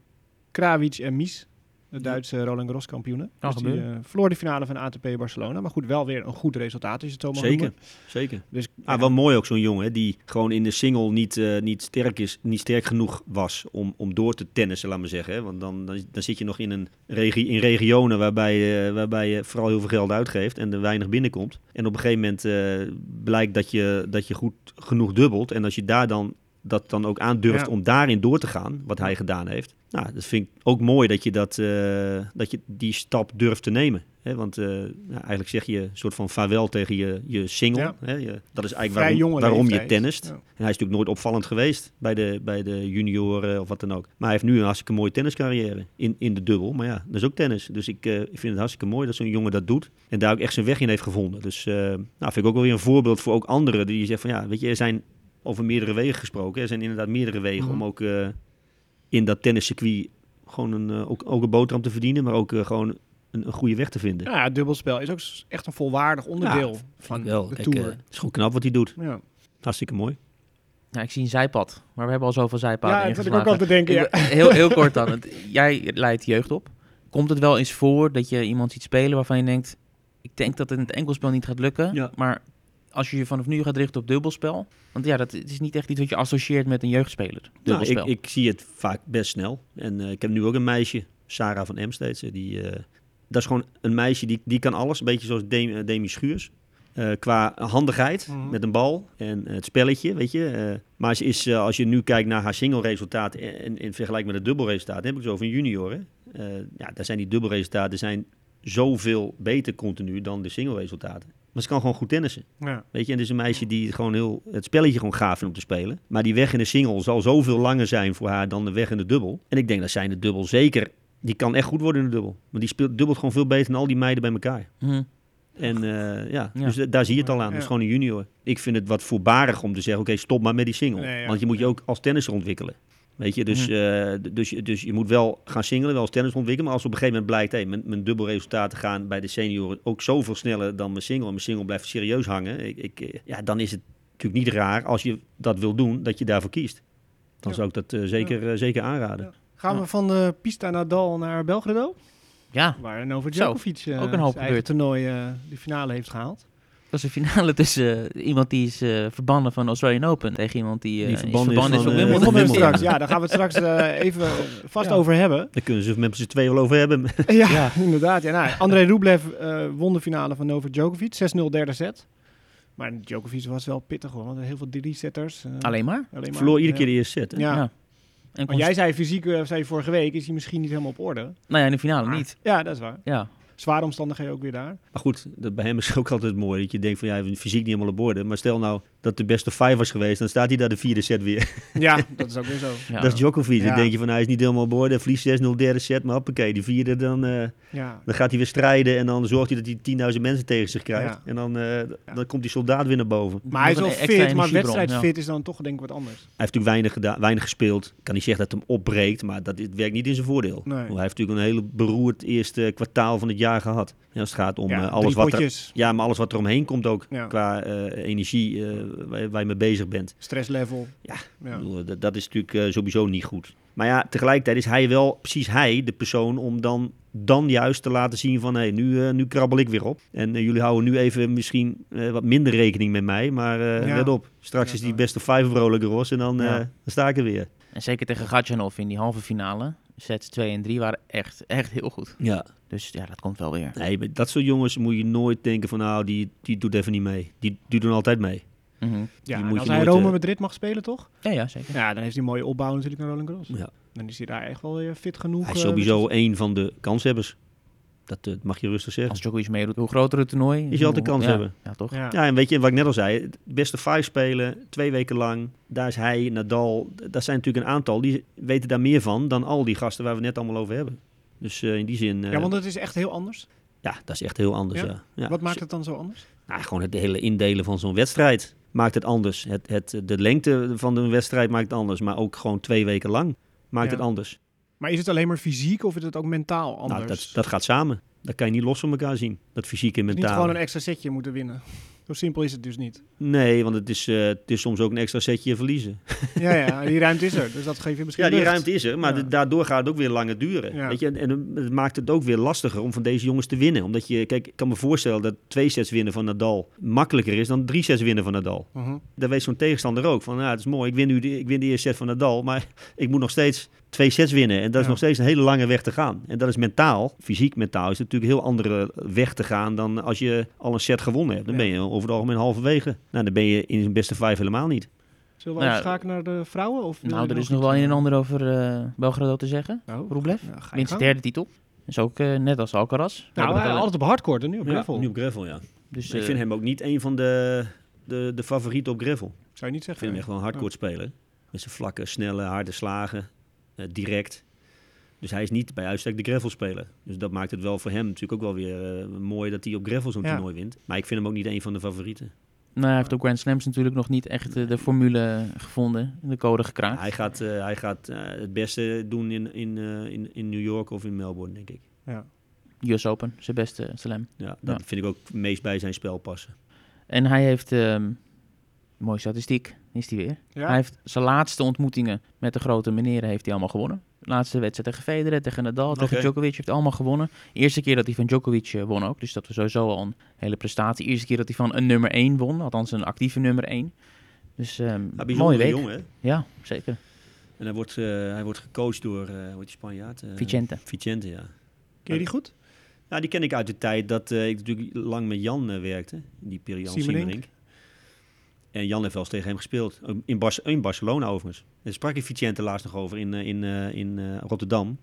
Krawic en Mies. De Duitse Roland Garros kampioenen. Dus die eh, verloor de finale van ATP Barcelona. Maar goed, wel weer een goed resultaat als je het zo mag Zeker, noemen. zeker. Dus, Ah, ja, wel mooi ook zo'n jongen hè, die gewoon in de single niet, eh, niet, sterk, is, niet sterk genoeg was om, om door te tennissen, laat maar zeggen. Hè. Want dan, dan, dan zit je nog in, een regie, in regionen waarbij, eh, waarbij je vooral heel veel geld uitgeeft en er weinig binnenkomt. En op een gegeven moment blijkt dat je, dat je goed genoeg dubbelt. En als je daar dan dat dan ook aandurft Ja. om daarin door te gaan, wat hij gedaan heeft. Nou, dat vind ik ook mooi dat je, dat, eh, dat je die stap durft te nemen. Hè? Want eh, nou, eigenlijk zeg je een soort van vaarwel tegen je, je single. Ja. Hè? Je, dat is eigenlijk vrij waarom, waarom je tennist. Ja. En hij is natuurlijk nooit opvallend geweest bij de, bij de junioren of wat dan ook. Maar hij heeft nu een hartstikke mooie tenniscarrière in, in de dubbel. Maar ja, dat is ook tennis. Dus ik, eh, ik vind het hartstikke mooi dat zo'n jongen dat doet. En daar ook echt zijn weg in heeft gevonden. Dus nou, vind ik ook wel weer een voorbeeld voor ook anderen. Die zeggen van ja, weet je, er zijn over meerdere wegen gesproken. Er zijn inderdaad meerdere wegen Mhm. om ook eh, in dat tenniscircuit gewoon een, eh, ook, ook een boterham te verdienen. Maar ook eh, gewoon een, een goede weg te vinden. Ja, het dubbelspel is ook echt een volwaardig onderdeel van Wel, de kijk, Tour. het is gewoon knap wat hij doet. ja. Hartstikke mooi. Ja, ik zie een zijpad, maar we hebben al zoveel zijpaden ja, dat zat ik ook al te denken. Ja. Heel, heel kort dan. Het- jij leidt jeugd op. Komt het wel eens voor dat je iemand ziet spelen waarvan je denkt... ik denk dat het in het enkelspel niet gaat lukken. Ja. Maar als je je vanaf nu gaat richten op dubbelspel... want ja, dat is niet echt iets wat je associeert met een jeugdspeler. Nou, Dubbelspel. ik, ik zie het vaak best snel. En eh, ik heb nu ook een meisje, Sarah van Emsteeds. eh, Die, eh, dat is gewoon een meisje die, die kan alles. Een beetje zoals Demi, Demi Schuurs. Eh, qua handigheid Mhm. met een bal en het spelletje, weet je. Eh, maar ze is, als je nu kijkt naar haar single-resultaat en in, in vergelijking met het dubbelresultaat, dan heb ik het over een junior. Hè? Eh, ja, daar zijn die dubbelresultaten zijn zoveel beter continu dan de single-resultaten. Maar ze kan gewoon goed tennissen. Ja. Weet je, en het is een meisje die gewoon heel het spelletje gewoon gaaf vindt om te spelen. Maar die weg in de single zal zoveel langer zijn voor haar dan de weg in de dubbel. En ik denk dat zij in de dubbel zeker, die kan echt goed worden in de dubbel. Maar die speelt dubbelt gewoon veel beter dan al die meiden bij elkaar. Hm. En eh, ja, Ja. dus da- daar zie je het al aan. Is gewoon een junior. Ik vind het wat voorbarig om te zeggen, oké, stop maar met die single. Nee, ja. Want je moet je ook als tennisser ontwikkelen. Weet je, dus, d- dus, je- dus je moet wel gaan singelen, wel als tennis ontwikkelen. Maar als op een gegeven moment blijkt, hey, mijn, mijn dubbelresultaten gaan bij de senioren ook zoveel sneller dan mijn single. En mijn single blijft serieus hangen. Ik, ik, eh, ja, dan is het natuurlijk niet raar als je dat wil doen, dat je daarvoor kiest. Dan Ja. zou ik dat eh, zeker, zeker aanraden. Ja. Gaan Ja. we van de pista Nadal naar Belgrado? Ja, Waar Novak Djokovic ook een hoop zijn eigen gebeurd. toernooi eh de finale heeft gehaald. Dat was een finale tussen eh, iemand die is eh, verbannen van de Australian Open tegen iemand die, eh, Die is verbannen is verbannen is van, Wimbledon. straks. Ja, daar gaan we het straks eh, even vast Ja. over hebben. Daar kunnen ze met z'n tweeën wel over hebben. Ja, inderdaad. Ja, nou, André Rublev eh, won de finale van Novak Djokovic. 6-0 derde set. Maar Djokovic was wel pittig hoor. Want heel veel drie-setters. Alleen maar? alleen maar. Verloor iedere Ja. keer de eerste set. Ja. Ja. En Want jij zei fysiek, zei je vorige week, is hij misschien niet helemaal op orde. Nou ja, in de finale niet. Ja, dat is waar. Ja. Zware omstandigheden ook weer daar. Maar goed, dat bij hem is ook altijd mooi. Dat je denkt van, ja, hij heeft fysiek niet helemaal op orde. Maar stel nou dat de beste vijf was geweest, dan staat hij daar de vierde set weer. Ja, dat is ook weer zo. ja. Dat is Djokovic. Ja. Dan denk je van, hij is niet helemaal op orde. Verliest 6-0 derde set, maar hoppakee, die vierde, dan, eh, Ja, dan gaat hij weer strijden. En dan zorgt hij dat hij 10.000 mensen tegen zich krijgt. Ja. En dan, eh, dan komt die soldaat weer naar boven. maar hij is wel fit, maar wedstrijdfit is dan toch denk ik wat anders. Hij heeft natuurlijk weinig, gedaan, weinig gespeeld. Ik kan niet zeggen dat het hem opbreekt, maar dat het werkt niet in zijn voordeel. Nee. Hij heeft natuurlijk een hele beroerd eerste kwartaal van het jaar gehad. Ja, als het gaat om ja, eh, alles wat er, ja, maar alles wat er omheen komt ook. Ja. Qua eh, energie eh, waar, waar je mee bezig bent. stresslevel. Ja, Ja. Ik bedoel, dat, dat is natuurlijk eh, sowieso niet goed. Maar ja, tegelijkertijd is hij wel precies hij de persoon om dan, dan juist te laten zien van... hé, nu, eh, nu krabbel ik weer op. En jullie houden nu even misschien eh, wat minder rekening met mij. Maar eh Ja. let op, straks Ja, is die beste vijf Roland Garros en dan, eh, dan sta ik er weer. En zeker tegen Gatjanov in die halve finale. Sets 2 en 3 waren echt, echt heel goed. Ja. Dus ja, dat komt wel weer. Nee, dat soort jongens moet je nooit denken van... nou, die, die doet even niet mee. Die, die doen altijd mee. Mhm. Ja, Die en moet als je hij Rome eh, Madrid mag spelen, toch? Ja, ja, zeker. Ja, dan heeft hij een mooie opbouw natuurlijk naar Roland Garros. Ja. Dan is hij daar echt wel weer fit genoeg. Hij is eh, sowieso een van de kanshebbers. Dat eh, mag je rustig zeggen. Als Djokovic meedoet, hoe groter het toernooi... Je zal altijd kans ja, hebben. Ja, toch? Ja. Ja, en weet je, wat ik net al zei, beste vijf spelen, twee weken lang, daar is hij, Nadal, dat zijn natuurlijk een aantal, die weten daar meer van dan al die gasten waar we het net allemaal over hebben. Dus eh, in die zin, eh, ja, want het is echt heel anders. ja, dat is echt heel anders, Ja? ja. ja. Wat maakt het dan zo anders? Nou, gewoon het hele indelen van zo'n wedstrijd maakt het anders. Het, het, de lengte van de wedstrijd maakt het anders, maar ook gewoon twee weken lang maakt Ja. het anders. Maar is het alleen maar fysiek of is het ook mentaal anders? Nou, dat, dat gaat samen. Dat kan je niet los van elkaar zien, dat fysiek en Dus niet mentaal. gewoon een extra setje moeten winnen. Zo simpel is het dus niet. Nee, want het is, eh, het is soms ook een extra setje verliezen. Ja, ja, die ruimte is er. Dus dat geeft je misschien Ja, die ruimte is er, maar Ja. daardoor gaat het ook weer langer duren. Ja. Weet je? En, en het maakt het ook weer lastiger om van deze jongens te winnen. Omdat je, kijk, ik kan me voorstellen dat twee sets winnen van Nadal makkelijker is dan drie sets winnen van Nadal. Mhm. Daar weet zo'n tegenstander ook van, ja, het is mooi, ik win nu de, ik win de eerste set van Nadal, maar ik moet nog steeds twee sets winnen. En dat is Ja. nog steeds een hele lange weg te gaan. En dat is mentaal, fysiek mentaal, is het natuurlijk een heel andere weg te gaan dan als je al een set gewonnen hebt. Dan Ja. ben je over het algemeen halverwege. Nou, dan ben je in zijn beste vijf helemaal niet. Zullen we Nou ja, overschakelen naar de vrouwen? Of Nou, er is nog wel een en ander over eh Belgrado te zeggen. Oh, Rublev, ja, derde titel. Is ook eh, net als Alcaraz. Nou, altijd op hardcourt en nu op gravel. nu op gravel, ja. dus, ik eh, vind hem ook niet een van de, de, de favorieten op gravel. Zou je niet Ik zeggen? vind hem echt wel een hardcourt speler. Met zijn vlakke, snelle, harde slagen. Eh, direct. Dus hij is niet bij uitstek de gravel speler. Dus dat maakt het wel voor hem natuurlijk ook wel weer eh, mooi dat hij op gravel zo'n Ja. toernooi wint. Maar ik vind hem ook niet een van de favorieten. nou, hij heeft ook Grand Slams natuurlijk nog niet echt eh, de formule gevonden. De code gekraakt. Hij gaat, eh, hij gaat eh, het beste doen in, in, eh, in, in New York of in Melbourne, denk ik. Ja. US Open, zijn beste slam. Ja, dat Ja. vind ik ook het meest bij zijn spel passen. En hij heeft, ehm mooie statistiek, is hij weer. Ja? Hij heeft zijn laatste ontmoetingen met de grote meneren heeft hij allemaal gewonnen. De laatste wedstrijd tegen Federer, tegen Nadal, tegen. Djokovic heeft hij allemaal gewonnen. Eerste keer dat hij van Djokovic eh, won ook, dus dat was sowieso al een hele prestatie. Eerste keer dat hij van een nummer 1 won, althans een actieve nummer 1. Dus ehm Ja, mooie week. hè? Ja, zeker. En hij wordt, eh, hij wordt gecoacht door, eh hoe Spanjaard? Eh, Vicente. Vicente, ja. Ken je die goed? Ja, die ken ik uit de tijd dat eh, ik natuurlijk lang met Jan werkte. In die periode. Jan Siemerink. En Jan heeft wel eens tegen hem gespeeld. In, Bar in Barcelona overigens. Daar sprak ik Vicente laatst nog over in, eh, in, eh, in eh, Rotterdam.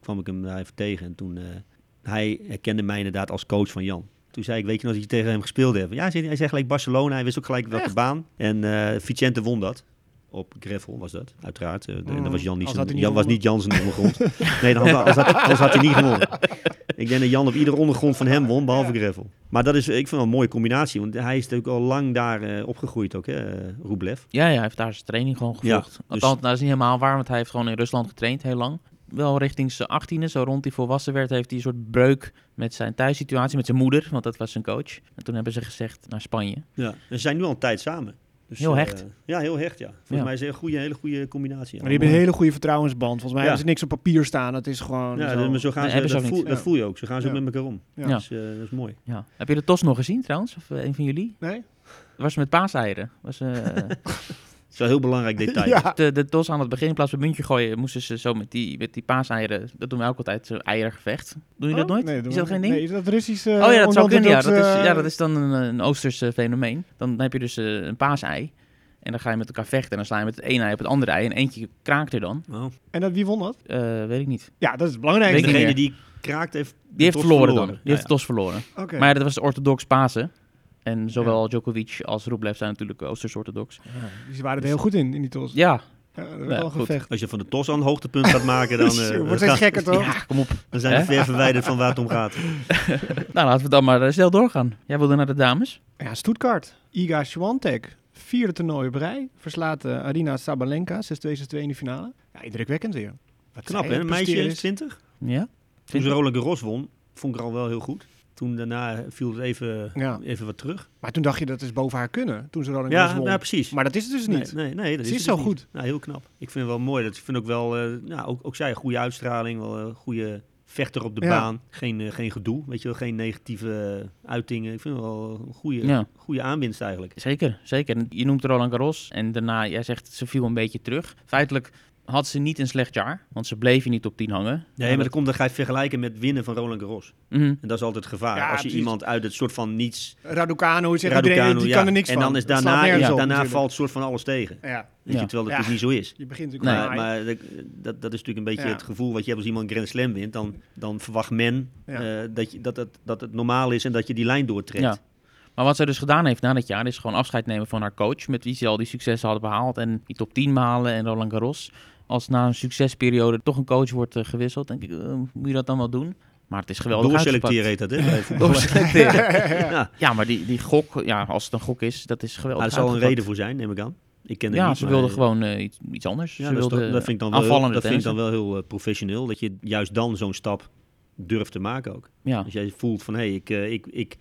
Kwam ik hem daar even tegen. En toen, hij herkende mij inderdaad als coach van Jan. Toen zei ik, weet je nog dat je tegen hem gespeeld hebt? Ja, hij zei, gelijk Barcelona. Hij wist ook gelijk welke Echt? baan. En Vicente won dat. Op gravel was dat, uiteraard. Eh, de- Mm, dat was Jan niet, Jan was niet Jan zijn ondergrond. nee, dan had, hij niet gewonnen. Ik denk dat Jan op iedere ondergrond van hem won, behalve gravel. Maar dat is, ik vind wel een mooie combinatie, want hij is natuurlijk al lang daar eh, opgegroeid ook, hè, eh, Rublev. Ja, ja, hij heeft daar zijn training gewoon Ja, gevolgd. dus- Althans, dat is niet helemaal waar, want hij heeft gewoon in Rusland getraind heel lang. Wel richting zijn achttiende, zo rond hij volwassen werd, heeft hij een soort breuk met zijn thuissituatie, met zijn moeder, want dat was zijn coach. En toen hebben ze gezegd naar Spanje. Ja. En ze zijn nu al een tijd samen. Dus, Heel eh, hecht. ja, heel hecht, ja. Volgens Ja. mij is het een goede, hele goede combinatie. ja. Maar die hebben een hele goede vertrouwensband. Volgens mij Ja. hebben ze niks op papier staan. Het is gewoon Ja, zo. dus, maar zo gaan Nee, ze, dat, voel, dat voel je ook. Zo gaan ze Ja. ook met elkaar om. Ja. Ja. Dus, eh, dat is mooi. Ja. Heb je de TOS nog gezien trouwens? Of eh, een van jullie? Nee? Dat was met paaseieren. Was, eh, is wel een heel belangrijk detail. Ja. de, de TOS aan het begin, in plaats van muntje gooien, moesten ze zo met die, met die paaseieren, dat doen we ook altijd, zo'n eiergevecht. Doen jullie dat Oh, nooit? Nee, is dat geen ding? Nee, is dat Russisch? eh, Oh ja, dat zou kunnen. Ja, dat is, eh, ja, dat is dan een, een Oosters fenomeen. Dan heb je dus eh, een paasei. En dan ga je met elkaar vechten. En dan sla je met het ene ei op het andere ei. En eentje kraakt er dan. Oh. En dat, wie won dat? Eh, weet ik niet. Ja, dat is niet Degene die kraakt heeft Die heeft verloren, dan. Die Ja, heeft ja. de tos verloren. Oké. Maar dat was orthodox Pasen. En zowel Djokovic als Rublev zijn natuurlijk Oosters orthodox. Ja, die waren er heel goed in, in die tos. Ja, Ja, dat Ja, was wel een goed. gevecht. Als je van de tos aan een hoogtepunt gaat maken, dan, eh, wordt gekker, toch? ja kom op. dan zijn we ver verwijderd van waar het om gaat. Nou, laten we dan maar eh, snel doorgaan. Jij wilde naar de dames? Ja, Stuttgart. Iga Swiatek. Vierde toernooi op rij. Verslaat eh, Arina Sabalenka. 6-2, 6-2 in de finale. Ja, indrukwekkend weer. Wat Knap, hè? Een meisje presteren is is. 20. Ja. Toen ze Roland Garros won, vond ik er al wel heel goed. Toen daarna viel het even, Ja. even wat terug. Maar toen dacht je dat is boven haar kunnen. Toen ze Roland Garros Ja, won. nou, precies. Maar dat is het dus niet. Nee, nee, nee dat Ze is, is het zo dus niet. goed. Nou, heel knap. Ik vind het wel mooi. Dat, ik vind ook wel, eh, nou, ook, ook zij een goede uitstraling, wel een goede vechter op de Ja. baan. Geen, eh, geen gedoe, weet je wel, geen negatieve uitingen. Ik vind het wel een goede, Ja. goede aanwinst eigenlijk. Zeker, zeker. En Je noemt Roland Garros en daarna, jij zegt ze viel een beetje terug. Feitelijk had ze niet een slecht jaar, want ze bleef je niet op 10 hangen. Nee, maar dat komt, dan ga je het vergelijken met winnen van Roland Garros. Mhm. En dat is altijd het gevaar. Ja, Als je precies. iemand uit het soort van niets... Raducanu, zegt iedereen, Raducanu, die ja. kan er niks en van. dan is Dat daarna, ja, op, daarna natuurlijk. valt soort van alles tegen. Ja, Weet Ja. je, terwijl het Ja. dus niet zo is. je begint natuurlijk Nee, maar, dat, dat, dat is natuurlijk een beetje Ja. het gevoel wat je hebt als iemand Grand Slam wint. Dan, dan verwacht men Ja. eh, dat, je, dat, het, dat het normaal is en dat je die lijn doortrekt. Ja. Maar wat zij dus gedaan heeft na dat jaar, is gewoon afscheid nemen van haar coach, met wie ze al die successen had behaald en die top 10 malen en Roland Garros. Als na een succesperiode toch een coach wordt eh, gewisseld, denk ik, eh, moet je dat dan wel doen? Maar het is geweldig Doorselecteren heet dat, hè? Doorselecteren. ja. Ja, maar die, die gok, ja, als het een gok is, dat is geweldig er zal een reden voor zijn, neem ik aan. Ik ken Ja, niet, ze maar, wilde eh, gewoon iets, iets anders. Ja, ze dat, is wilde toch- dat vind ik dan wel, heel, dat vind ik dan wel heel professioneel. Dat je juist dan zo'n stap durft te maken ook. Ja, Als jij voelt van, hé, hey, ik, ik, ik,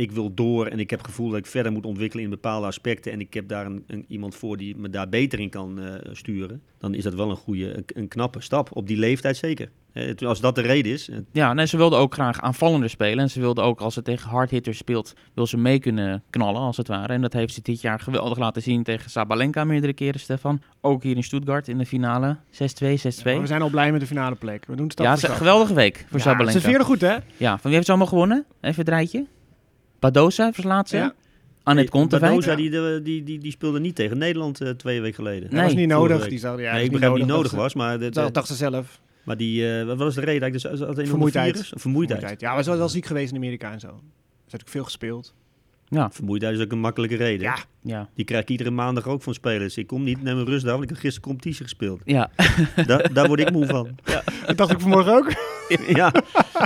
ik wil door en ik heb het gevoel dat ik verder moet ontwikkelen in bepaalde aspecten en ik heb daar een, een- iemand voor die me daar beter in kan eh, sturen, dan is dat wel een goede, een, een knappe stap. Op die leeftijd zeker. Het- als dat de reden is. ja nee, ze wilde ook graag aanvallender spelen. En ze wilde ook, als ze tegen hardhitters speelt, wil ze mee kunnen knallen, als het ware. En dat heeft ze dit jaar geweldig laten zien tegen Sabalenka meerdere keren, Stefan. Ook hier in Stuttgart in de finale. 6-2, 6-2. Maar we zijn al blij met de finale plek. We doen stap Ja, stap. geweldige week voor Ja, Sabalenka. Ze veerde goed, hè? Ja, van wie heeft ze allemaal gewonnen? Even het rijtje. Badosa verslaat ze. Ja. Annette Kontaveit. Badoza, die, die, die, die speelde niet tegen Nederland eh, twee weken geleden. Nee. Dat was niet nodig. Die zou, ja, nee, ik begrijp niet nodig was, maar, Dat dacht ze zelf. maar die, eh, wat was de reden? eigenlijk? Dus, had een Vermoeidheid. virus? Vermoeidheid. Vermoeidheid. Ja, we zijn wel ziek geweest in Amerika en zo. Ze had ook veel gespeeld. Vermoeidheid is ook een makkelijke reden. Ja. Ja. Die krijg ik iedere maandag ook van spelers. Ik kom niet, neem een rustdag, want ik heb gisteren competitie gespeeld. Ja. Daar, daar word ik moe van. Dat dacht ik vanmorgen ook. ja,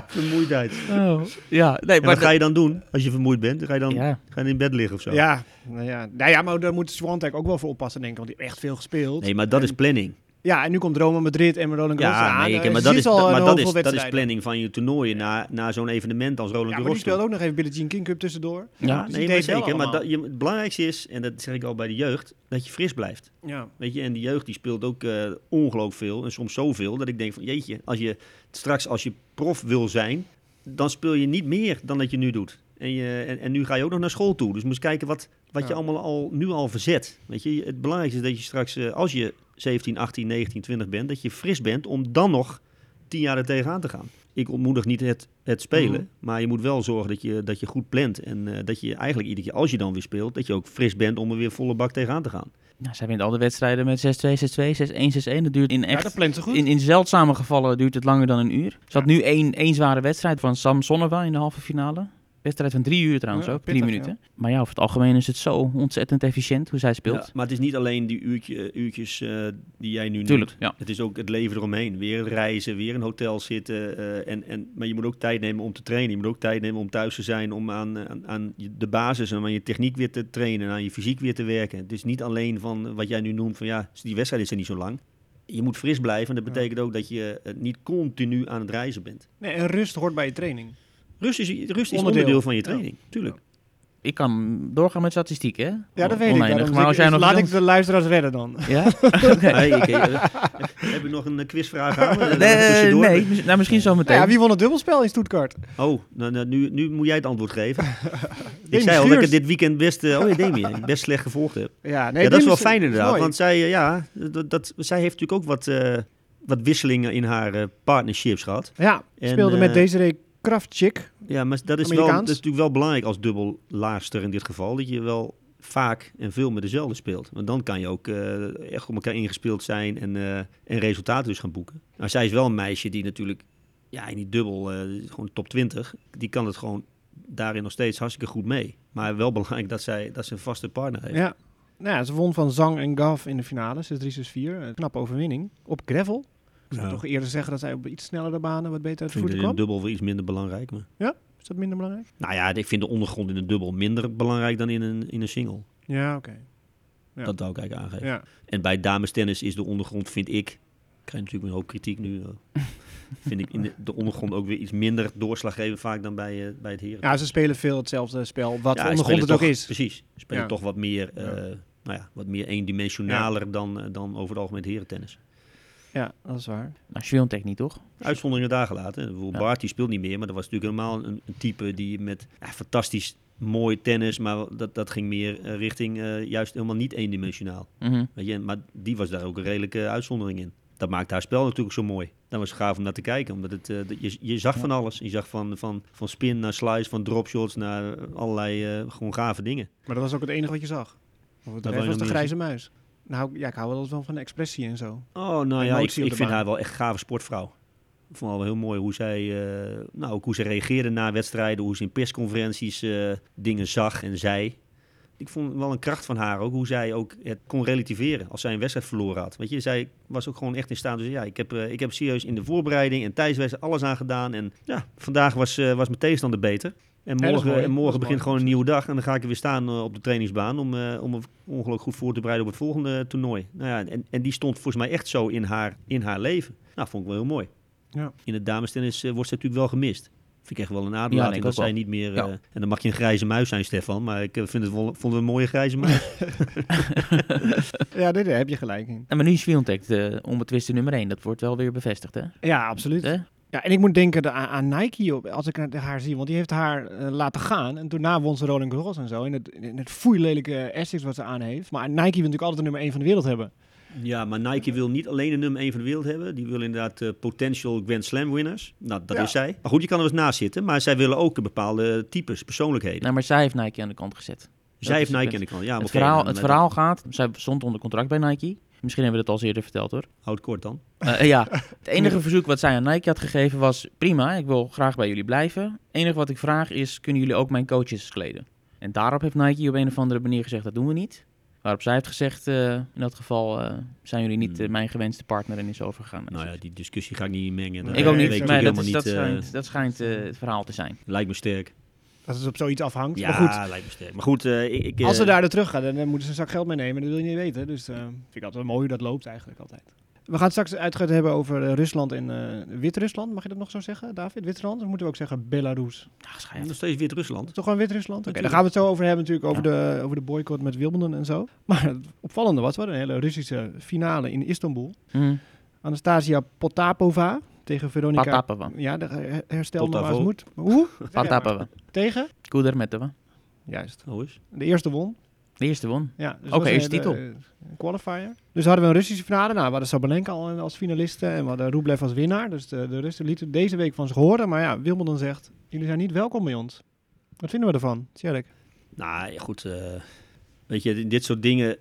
vermoeidheid. Oh, ja. Nee, En maar wat ga je dan doen als je vermoeid bent? Dan ga je dan Ja. ga je in bed liggen of zo? Ja, nou ja. Nou ja, maar daar moet Swantek ook wel voor oppassen, denk ik. Want die heeft echt veel gespeeld. Nee, maar dat is planning. Ja, en nu komt Roma Madrid en Roland Garros Ja, aan. nee, oké, maar, dat is, al maar dat, is, dat is wedstrijden. planning van je toernooien na, na zo'n evenement als Roland Ja, maar die Garros. speelt ook nog even Billie Jean King Cup tussendoor. Ja, Ja, Dus nee, maar zeker. Maar dat, je, het belangrijkste is, en dat zeg ik al bij de jeugd, dat je fris blijft. Ja. Weet je, en die jeugd die speelt ook eh ongelooflijk veel. En soms zoveel dat ik denk van jeetje, als je straks als je prof wil zijn, dan speel je niet meer dan dat je nu doet. En, je, en, en nu ga je ook nog naar school toe. Dus moet eens kijken wat, wat je Ja. allemaal al, nu al verzet. Weet je, het belangrijkste is dat je straks, eh, als je 17, 18, 19, 20 bent, dat je fris bent om dan nog 10 jaar er tegenaan te gaan. Ik ontmoedig niet het, het spelen, Mhm. maar je moet wel zorgen dat je, dat je goed plant. En eh, dat je eigenlijk iedere keer als je dan weer speelt, dat je ook fris bent om er weer volle bak tegenaan te gaan. Nou, zij wint al de wedstrijden met 6-2, 6-2, 6-1, 6-1. Dat duurt in ja, echt... dat plant ze goed. in, in zeldzame gevallen duurt het langer dan een uur. Ze had nu één, één zware wedstrijd van Sam Sonneva in de halve finale. Wedstrijd van drie uur trouwens Ja, ook, drie minuten. Maar ja, over het algemeen is het zo ontzettend efficiënt hoe zij speelt. Ja, maar het is niet alleen die uurtje, uurtjes eh, die jij nu Tuurlijk, noemt. ja. Het is ook het leven eromheen. Weer reizen, weer in een hotel zitten. eh, en, en, maar je moet ook tijd nemen om te trainen. Je moet ook tijd nemen om thuis te zijn. Om aan, aan, de basis en aan je techniek weer te trainen. En aan je fysiek weer te werken. Het is niet alleen van wat jij nu noemt van ja, die wedstrijd is er niet zo lang. Je moet fris blijven. En dat betekent ook dat je eh, niet continu aan het reizen bent. Nee, en rust hoort bij je training. Rust is, rust is Onderdeel. onderdeel van je Ja. training, tuurlijk. Ik kan doorgaan met statistiek, hè? Ja, dat weet Oneindig. ik. Daarom Maar als jij nog laat ik de luisteraars redden dan. Ja? Eh, heb ik nog een quizvraag aan? Nee, Tussendoor? nee, nou misschien zo meteen. Nou ja, wie won het dubbelspel in Stuttgart? Oh, nou, nou, nu, nu moet jij het antwoord geven. ik zei al dat ik dit weekend best, eh, oh ja, Demi, best slecht gevolgd heb. Ja, nee, ja, dat is wel fijn inderdaad, mooi. want zij, eh, ja, dat, dat, zij heeft natuurlijk ook wat, eh, wat wisselingen in haar partnerships gehad. Ja, En, speelde met eh, Desiree Kraftchik. Ja, maar dat is, wel, dat is natuurlijk wel belangrijk als dubbellaagster in dit geval, dat je wel vaak en veel met dezelfde speelt. Want dan kan je ook eh, echt op elkaar ingespeeld zijn en, eh, en resultaten dus gaan boeken. Nou, zij is wel een meisje die natuurlijk, ja, in die dubbel, eh, gewoon top 20, die kan het gewoon daarin nog steeds hartstikke goed mee. Maar wel belangrijk dat zij dat ze een vaste partner heeft. Ja. Nou ja, ze won van Zhang en Gav in de finale, 6-3, 6-4. Een knappe overwinning. Op gravel. Ik zou Ja. toch eerder zeggen dat zij op iets snellere banen wat beter uit de voeten kwam. de dubbel wel iets minder belangrijk. Maar... Is dat minder belangrijk? Nou ja, ik vind de ondergrond in de dubbel minder belangrijk dan in een, in een single. Ja, oké. Ja. Dat zou ik eigenlijk aangeven. Ja. En bij damestennis is de ondergrond, vind ik, ik krijg natuurlijk een hoop kritiek nu. eh, vind ik in de, de ondergrond ook weer iets minder doorslaggevend vaak dan bij, eh, bij het heren. ja, ze spelen veel hetzelfde spel, wat Ja, voor ondergrond het spelen ook toch- is. Precies. Ze spelen Ja. toch wat meer, eh, Ja. nou ja, wat meer eendimensionaler dan, dan over het algemeen herentennis. Ja, dat is waar. Nou, Swiatek niet, toch? Uitzonderingen daar gelaten. Bijvoorbeeld Ja. Bart die speelt niet meer, maar dat was natuurlijk helemaal een, een type die met ja, fantastisch mooi tennis, maar dat, dat ging meer eh, richting eh, juist helemaal niet eendimensionaal. Mhm. Weet je? Maar die was daar ook een redelijke uitzondering in. Dat maakt haar spel natuurlijk zo mooi. Dat was gaaf om naar te kijken, omdat het, eh, dat je, je zag van alles. Je zag van, van, van spin naar slice, van dropshots naar allerlei eh, gewoon gave dingen. Maar dat was ook het enige wat je zag. Of het rest was de grijze muis. Nou, ja, ik hou wel wel van expressie en zo. Oh, nou ja, ik, ik vind haar wel echt een gave sportvrouw. Ik vond het wel heel mooi hoe zij, eh, nou, ook hoe ze reageerde na wedstrijden, hoe ze in persconferenties eh, dingen zag en zei. Ik vond wel een kracht van haar ook, hoe zij ook het kon relativeren als zij een wedstrijd verloren had. Weet je, zij was ook gewoon echt in staat. Dus ja, ik heb, eh, ik heb serieus in de voorbereiding en tijdens alles aan gedaan. En ja, vandaag was, was mijn tegenstander beter. En morgen, mooi. en morgen begint gewoon een nieuwe dag. En dan ga ik er weer staan eh, op de trainingsbaan om, eh, om me ongelooflijk goed voor te bereiden op het volgende toernooi. Nou ja, en, en die stond volgens mij echt zo in haar, in haar leven. Nou, vond ik wel heel mooi. Ja. In het damestennis eh, wordt ze natuurlijk wel gemist. Vind ik echt wel een Ja, aderlating dat zij niet meer... Ja. eh, en dan mag je een grijze muis zijn, Stefan. Maar ik vind het wel, vond het een mooie grijze muis. Ja, daar heb je gelijk in. En maar nu is Swiatek de onbetwiste nummer 1. Dat wordt wel weer bevestigd, hè? Ja, absoluut. Ja, en ik moet denken de- aan, aan Nike op, als ik haar zie. Want die heeft haar eh, laten gaan. En daarna won ze Roland Garros en zo. In het, in het foeilelijke Essex wat ze aan heeft. Maar Nike wil natuurlijk altijd de nummer 1 van de wereld hebben. ja, maar Nike wil niet alleen de nummer 1 van de wereld hebben. Die wil inderdaad eh, potential Grand Slam winners. Nou, dat Ja. is zij. Maar goed, je kan er eens naast zitten. Maar zij willen ook bepaalde types, persoonlijkheden. Nou, maar zij heeft Nike aan de kant gezet. zij heeft het Nike aan de kant. Ja, maar het verhaal, het verhaal gaat, zij stond onder contract bij Nike. Misschien hebben we dat al eerder verteld hoor. Houd kort dan. Eh, eh, ja, het enige verzoek wat zij aan Nike had gegeven was: prima, ik wil graag bij jullie blijven. Het enige wat ik vraag is: kunnen jullie ook mijn coaches kleden? En daarop heeft Nike op een of andere manier gezegd: dat doen we niet. Waarop zij heeft gezegd: eh, in dat geval zijn jullie niet Hmm. mijn gewenste partner en is overgegaan. Nou ja, die discussie ga ik niet mengen. Nee, ik ook niet, maar dat, schijnt, dat schijnt het verhaal te zijn. lijkt me sterk. Dat het op zoiets afhangt. Ja, maar goed, lijkt me sterk. Maar goed, eh, ik... ik, als ze eh, daar naar terug gaan, dan, dan moeten ze een zak geld meenemen. Dat wil je niet weten. Dus eh, vind ik altijd wel mooi hoe dat loopt eigenlijk altijd. We gaan het straks uitgebreid hebben over eh, Rusland en eh, Wit-Rusland. Mag je dat nog zo zeggen, David? Wit-Rusland? Of moeten we ook zeggen Belarus? Schijnt. Nog steeds Wit-Rusland. Toch gewoon Wit-Rusland? Oké, daar Natuurlijk. gaan we het zo over hebben natuurlijk, over, de, over de boycott met Wimbledon en zo. Maar het opvallende was, we hadden een hele Russische finale in Istanbul. Hm. Anastasia Potapova tegen Veronica... Patapova. Ja, de her- herstel maar als moet. Hoe? Zeg jij maar. Patapova. Tegen? Kudermetova. Juist. Oh, is. De eerste won. De eerste won. Ja, dus een eerste hele, titel. eh, qualifier. Dus hadden we een Russische finale. Nou, we hadden Sabalenka al als finaliste en we hadden Rublev als winnaar. Dus de, de Russen lieten deze week van zich horen. Maar ja, Wimbledon zegt, jullie zijn niet welkom bij ons. Wat vinden we ervan, Tjerk? Nou, ja, goed. eh, weet je, dit soort dingen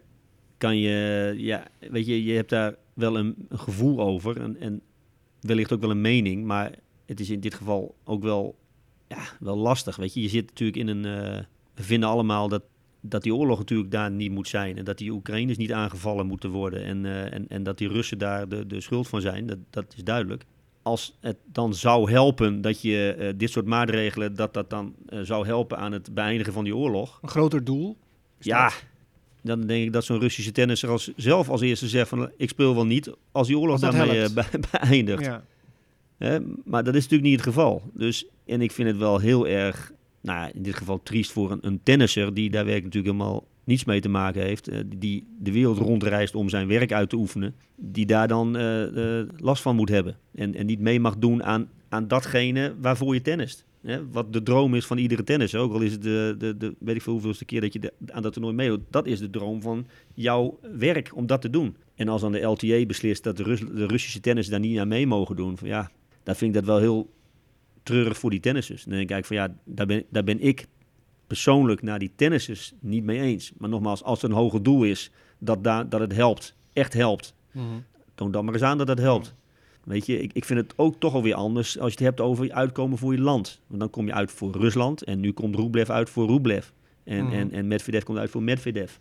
kan je... Ja, weet je, je hebt daar wel een, een gevoel over. En, en wellicht ook wel een mening. Maar het is in dit geval ook wel ja, wel lastig. Weet je, je zit natuurlijk in een. eh, we vinden allemaal dat, dat die oorlog natuurlijk daar niet moet zijn. En dat die Oekraïners niet aangevallen moeten worden. En, eh, en, en dat die Russen daar de, de schuld van zijn. Dat, dat is duidelijk. Als het dan zou helpen dat je eh, dit soort maatregelen. dat dat dan zou helpen aan het beëindigen van die oorlog. Een groter doel. Ja, dat. Dan denk ik dat zo'n Russische tennisser als, zelf als eerste zegt van ik speel wel niet als die oorlog daarmee eh, be- beëindigt. Ja. Hè? Maar dat is natuurlijk niet het geval. Dus, en ik vind het wel heel erg, nou in dit geval triest voor een, een tennisser die daar werkelijk natuurlijk helemaal niets mee te maken heeft. eh, die de wereld rondreist om zijn werk uit te oefenen. Die daar dan eh, last van moet hebben. En, en niet mee mag doen aan, aan datgene waarvoor je tennist. Hè? Wat de droom is van iedere tennisser. Ook al is het de, de, de weet ik veel hoeveelste keer dat je de- aan dat toernooi meedoet. Dat is de droom van jouw werk om dat te doen. En als dan de LTA beslist dat de, Rus, de Russische tennis daar niet aan mee mogen doen. Van ja, dan vind ik dat wel heel treurig voor die tennissers. Dan denk ik eigenlijk van ja, daar ben, daar ben ik persoonlijk naar die tennissers niet mee eens. Maar nogmaals, als er een hoger doel is dat, daar, dat het helpt, echt helpt, Mhm. toon dan maar eens aan dat het helpt. Weet je, ik, ik vind het ook toch alweer anders als je het hebt over uitkomen voor je land. Want dan kom je uit voor Rusland en nu komt Rublev uit voor Rublev. En, Mhm. en, en Medvedev komt uit voor Medvedev.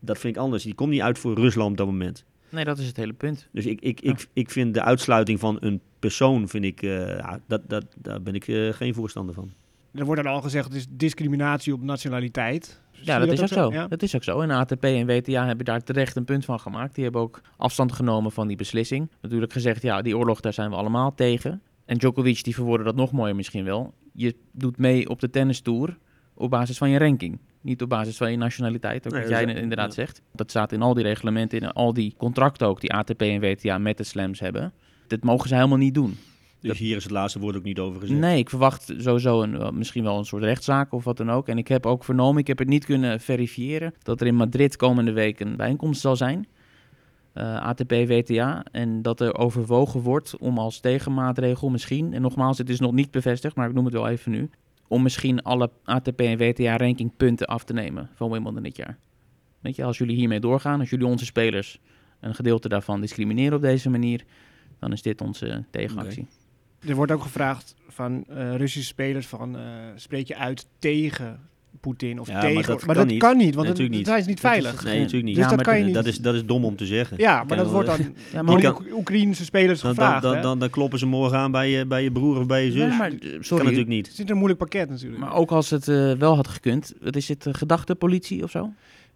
Dat vind ik anders. Die komt niet uit voor Rusland op dat moment. Nee, dat is het hele punt. Dus ik, ik, ik, ik vind de uitsluiting van een persoon, vind ik, ja, dat, dat, daar ben ik eh, geen voorstander van. Er wordt dan al gezegd, het is discriminatie op nationaliteit. Ja, dat is ook zo. Ja? Dat is ook zo. En ATP en WTA hebben daar terecht een punt van gemaakt. Die hebben ook afstand genomen van die beslissing. Natuurlijk gezegd, ja, die oorlog, daar zijn we allemaal tegen. En Djokovic, die verwoordde dat nog mooier misschien wel. Je doet mee op de tennistour op basis van je ranking. Niet op basis van je nationaliteit, ook Nee, wat jij inderdaad ja. zegt. Dat staat in al die reglementen, in al die contracten ook, die ATP en WTA met de slams hebben. Dat mogen ze helemaal niet doen. Dus Dat- hier is het laatste woord ook niet over gezegd. Nee, ik verwacht sowieso een, misschien wel een soort rechtszaak of wat dan ook. En ik heb ook vernomen, ik heb het niet kunnen verifiëren, dat er in Madrid komende week een bijeenkomst zal zijn. eh, ATP WTA. En dat er overwogen wordt om als tegenmaatregel misschien, en nogmaals, het is nog niet bevestigd, maar ik noem het wel even nu, om misschien alle ATP en WTA rankingpunten af te nemen van Wimbledon dit jaar. Weet je, als jullie hiermee doorgaan, als jullie onze spelers een gedeelte daarvan discrimineren op deze manier, dan is dit onze tegenactie. Er wordt ook gevraagd van eh, Russische spelers van eh, spreek je uit tegen Poetin of Ja, maar tegen. dat maar kan dat niet. kan niet, want Nee, dan natuurlijk niet. niet Dat is veilig. Nee, natuurlijk niet. Dus Ja, dat maar kan je niet. Dat is, dat is dom om te zeggen. Ja, maar Kan dat wordt dan Ja, je die Oekraïnse spelers Dan, dan, gevraagd. dan, hè? dan, dan kloppen ze morgen aan bij je, bij je broer of bij je zus. Nee, maar, dat eh, kan sorry, natuurlijk niet. Het is een moeilijk pakket natuurlijk. maar ook als het eh, wel had gekund, wat is het, uh, gedachtepolitie of zo?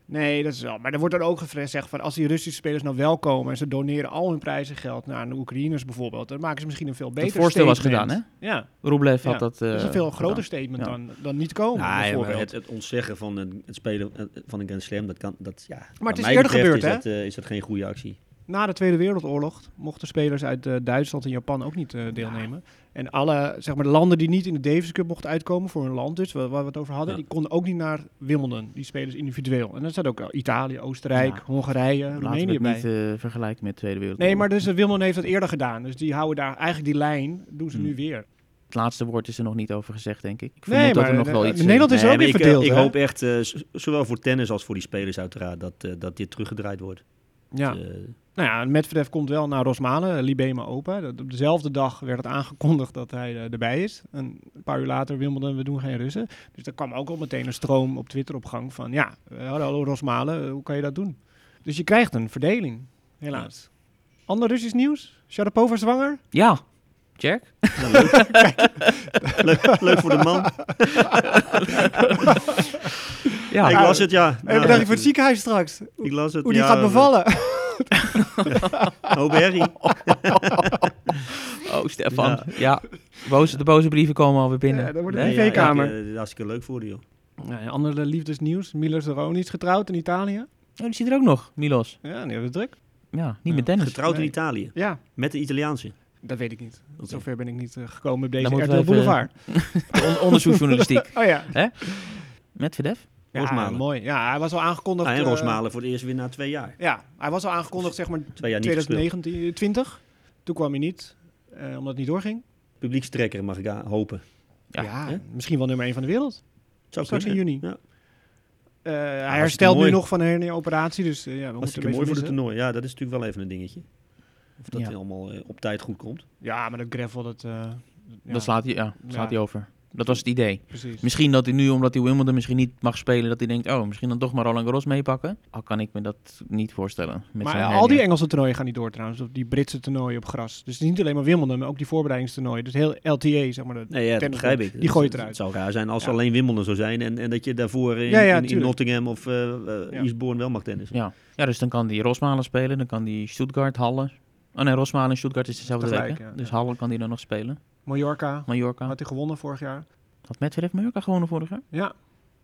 Nee, dat is wel. Maar er wordt dan ook gezegd van als die Russische spelers nou wel komen en ze doneren al hun prijzengeld naar de Oekraïners bijvoorbeeld, dan maken ze misschien een veel beter Het voorstel was statement. gedaan, hè? Ja, Rublev Ja, had dat. dat is eh, een veel groter gedaan. statement Ja. dan, dan niet komen. Ja, ja, maar bijvoorbeeld. het, het ontzeggen van het, het spelen eh, van een Grand Slam, dat kan, dat, ja. het wat is eerder gebeurd, is hè? Dat, eh, is dat geen goede actie. Na de Tweede Wereldoorlog mochten spelers uit eh, Duitsland en Japan ook niet eh, deelnemen. En alle zeg maar, de landen die niet in de Davis Cup mochten uitkomen, voor hun land dus, waar, waar we het over hadden, Ja. die konden ook niet naar Wimbledon, die spelers individueel. En dan staat ook al Italië, Oostenrijk, Ja. Hongarije, Laten Roemenië het bij. niet eh, vergelijken met de Tweede Wereldoorlog. Nee, maar dus Wimbledon heeft dat eerder gedaan. Dus die houden daar eigenlijk die lijn, doen ze Hmm. nu weer. Het laatste woord is er nog niet over gezegd, denk ik. Ik Nee, vermoed dat maar er nog wel iets... Nederland is Nee, ook maar weer ik, verdeeld, Ik hè? hoop echt, zowel voor tennis als voor die spelers uiteraard, dat, dat dit teruggedraaid wordt. Ja. Nou ja, Medvedev komt wel naar Rosmalen, Libema Open. Dat- Op dezelfde dag werd het aangekondigd dat hij eh, erbij is. En een paar uur later Wimbledon, we doen geen Russen. Dus er kwam ook al meteen een stroom op Twitter op gang van... Ja, eh, hallo Rosmalen, eh, hoe kan je dat doen? Dus je krijgt een verdeling, helaas. Ander Russisch nieuws? Sharapova zwanger? Ja, Jack? nou, leuk. leuk. Leuk voor de man. Ja, ik las het, ja. En Nou, je voor het ziekenhuis straks? Ik las het, Hoe die ja, gaat bevallen? Hoop herrie. Oh, Stefan. Ja. Boze, de boze brieven komen alweer binnen. Ja, dat wordt een Ja, privékamer. eh, dat is hartstikke leuk voor. Nou ja, andere liefdesnieuws. Milos Roni is getrouwd in Italië. Oh, die zit er ook nog, Milos. Ja, die hebben het druk. Ja, niet Ja, met tennis. Getrouwd in. Italië. Ja, Met de Italiaanse. dat weet ik niet. Oké. Zover ben ik niet eh, gekomen op deze Dan moeten RTL even- Boulevard. On- onderzoeksjournalistiek. Oh ja. Met Ja, Rosmalen. mooi. Ja, hij was al aangekondigd. Ah, en eh, Rosmalen voor het eerst weer na twee jaar. ja, hij was al aangekondigd, zeg maar, Twee jaar niet gespeeld. 2019, 20. Toen kwam hij niet, eh, omdat het niet doorging. Publiekstrekker mag ik hopen. Ja, misschien wel nummer 1 van de wereld. Zou Straks in juni. Ja. Eh, hij herstelt nu nog van een hernia-operatie, dus eh, ja, we moeten mooi voor het toernooi. Ja, dat is natuurlijk wel even een dingetje. Of dat Ja. allemaal op tijd goed komt. Ja, maar dat gravel, dat... eh, ja, Dat slaat hij, ja, slaat Ja. hij over. Dat was het idee. Precies. Misschien dat hij nu, omdat hij Wimbledon misschien niet mag spelen, dat hij denkt, oh, misschien dan toch maar Roland Garros meepakken. Al kan ik me dat niet voorstellen. Met maar zijn al die Engelse toernooien gaan niet door trouwens. Of die Britse toernooien op gras. Dus het is niet alleen maar Wimbledon, maar ook die voorbereidingstoernooien. Dus heel LTA, zeg maar. de- Nee, ja, dat tennis- begrijp ik. Die gooi je Het- eruit. Het zou raar zijn als Ja. alleen Wimbledon zou zijn en, en dat je daarvoor in, Ja, ja, in-. Nottingham of Ja. Eastbourne wel mag tennissen. Ja. ja, dus dan kan die Rosmalen spelen, dan kan die Stuttgart, Halle. Oh nee, Rosmalen en Stuttgart is dezelfde week. Tegelijk, hè? ja. Dus. Halle kan die dan nog spelen. Mallorca Mallorca. had hij gewonnen vorig jaar. Had Medvedev Mallorca gewonnen vorig jaar? Ja.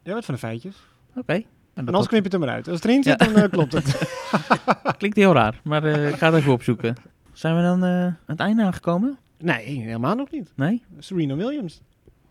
Jij bent van de feitjes. Oké. En En anders knip je het er maar uit. Als het erin zit, Ja. dan eh, klopt het. klinkt heel raar, maar eh, ik ga het even opzoeken. Zijn we dan eh, aan het einde aangekomen? nee, helemaal nog niet. Nee? Serena Williams.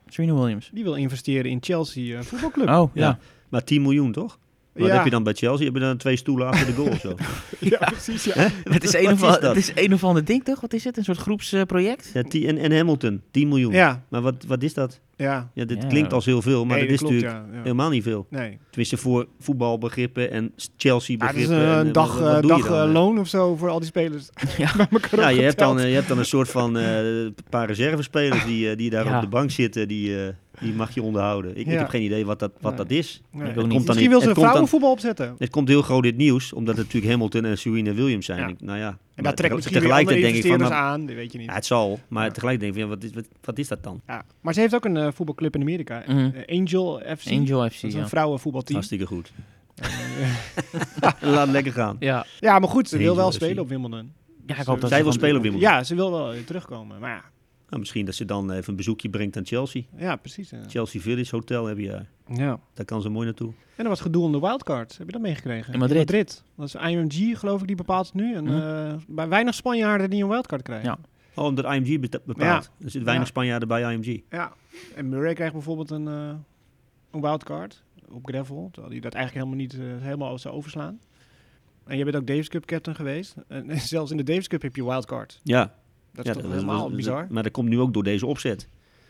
Serena Williams. Die wil investeren in Chelsea eh, voetbalclub. Oh, ja. Ja. Maar 10 miljoen toch? Wat Ja. heb je dan bij Chelsea? Heb je dan twee stoelen achter de goal of zo? Ja, precies. Ja. Het is, een of, al- dat? het is een of ander ding, toch? Wat is het? Een soort groepsproject? Ja, en, en Hamilton, 10 miljoen. ja, Maar wat, wat is dat? ja. Ja, dit Ja. klinkt als heel veel, maar Nee, dat is klopt, natuurlijk ja, ja. helemaal niet veel. Nee. Tenminste voor voetbalbegrippen en Ja, het Chelsea-begrippen. is een en, dag, wat- wat eh, doe je dag dan, loon of zo voor al die spelers. Ja. Ja, je hebt, dan, eh, je hebt dan een soort van eh, paar reservespelers die, die daar Ja. op de bank zitten, die, eh, die mag je onderhouden. Ik, ik heb geen idee wat dat, wat Nee. dat is. Nee. Ik ook niet. komt dan Misschien wil ze een vrouwenvoetbal opzetten. Het komt heel groot dit nieuws, omdat het natuurlijk Hamilton en Serena Williams zijn. Ja. Ik- nou ja, En maar daar trekt misschien weer tegelijkertijd andere denk ik van, aan, dat weet je niet. ja, het zal, maar Ja. tegelijk denk ik van, ja, wat, is, wat, wat is dat dan? Ja. Maar ze heeft ook een eh, voetbalclub in Amerika. Mhm. Eh, Angel FC. Angel FC, Dat is ja. een vrouwenvoetbalteam. Hartstikke goed. En, eh, Laat lekker gaan. Ja, ja, maar goed, ze wil wel FC. spelen op Wimbledon. ja ik hoop dat Zij ze wil spelen op Wimbledon. Ja, ze wil wel terugkomen. Maar ja, Nou, misschien dat ze dan even een bezoekje brengt aan Chelsea. ja precies. ja. Chelsea Village Hotel heb je daar. Ja. Daar kan ze mooi naartoe. En er was gedoe om de wildcards. Heb je dat meegekregen? In Madrid. Dat is IMG, geloof ik, die bepaalt het nu. En Mhm. eh, bij weinig Spanjaarden die een wildcard krijgen. Ja. Oh, omdat IMG be- bepaalt. Ja. Er zitten weinig Ja. Spanjaarden bij IMG. Ja. En Murray krijgt bijvoorbeeld een, eh een wildcard op gravel. Terwijl hij dat eigenlijk helemaal niet eh, helemaal zou overslaan. En je bent ook Davis Cup captain geweest. En zelfs in de Davis Cup heb je wildcard. Ja. Dat is ja, toch helemaal bizar? Maar dat komt nu ook door deze opzet.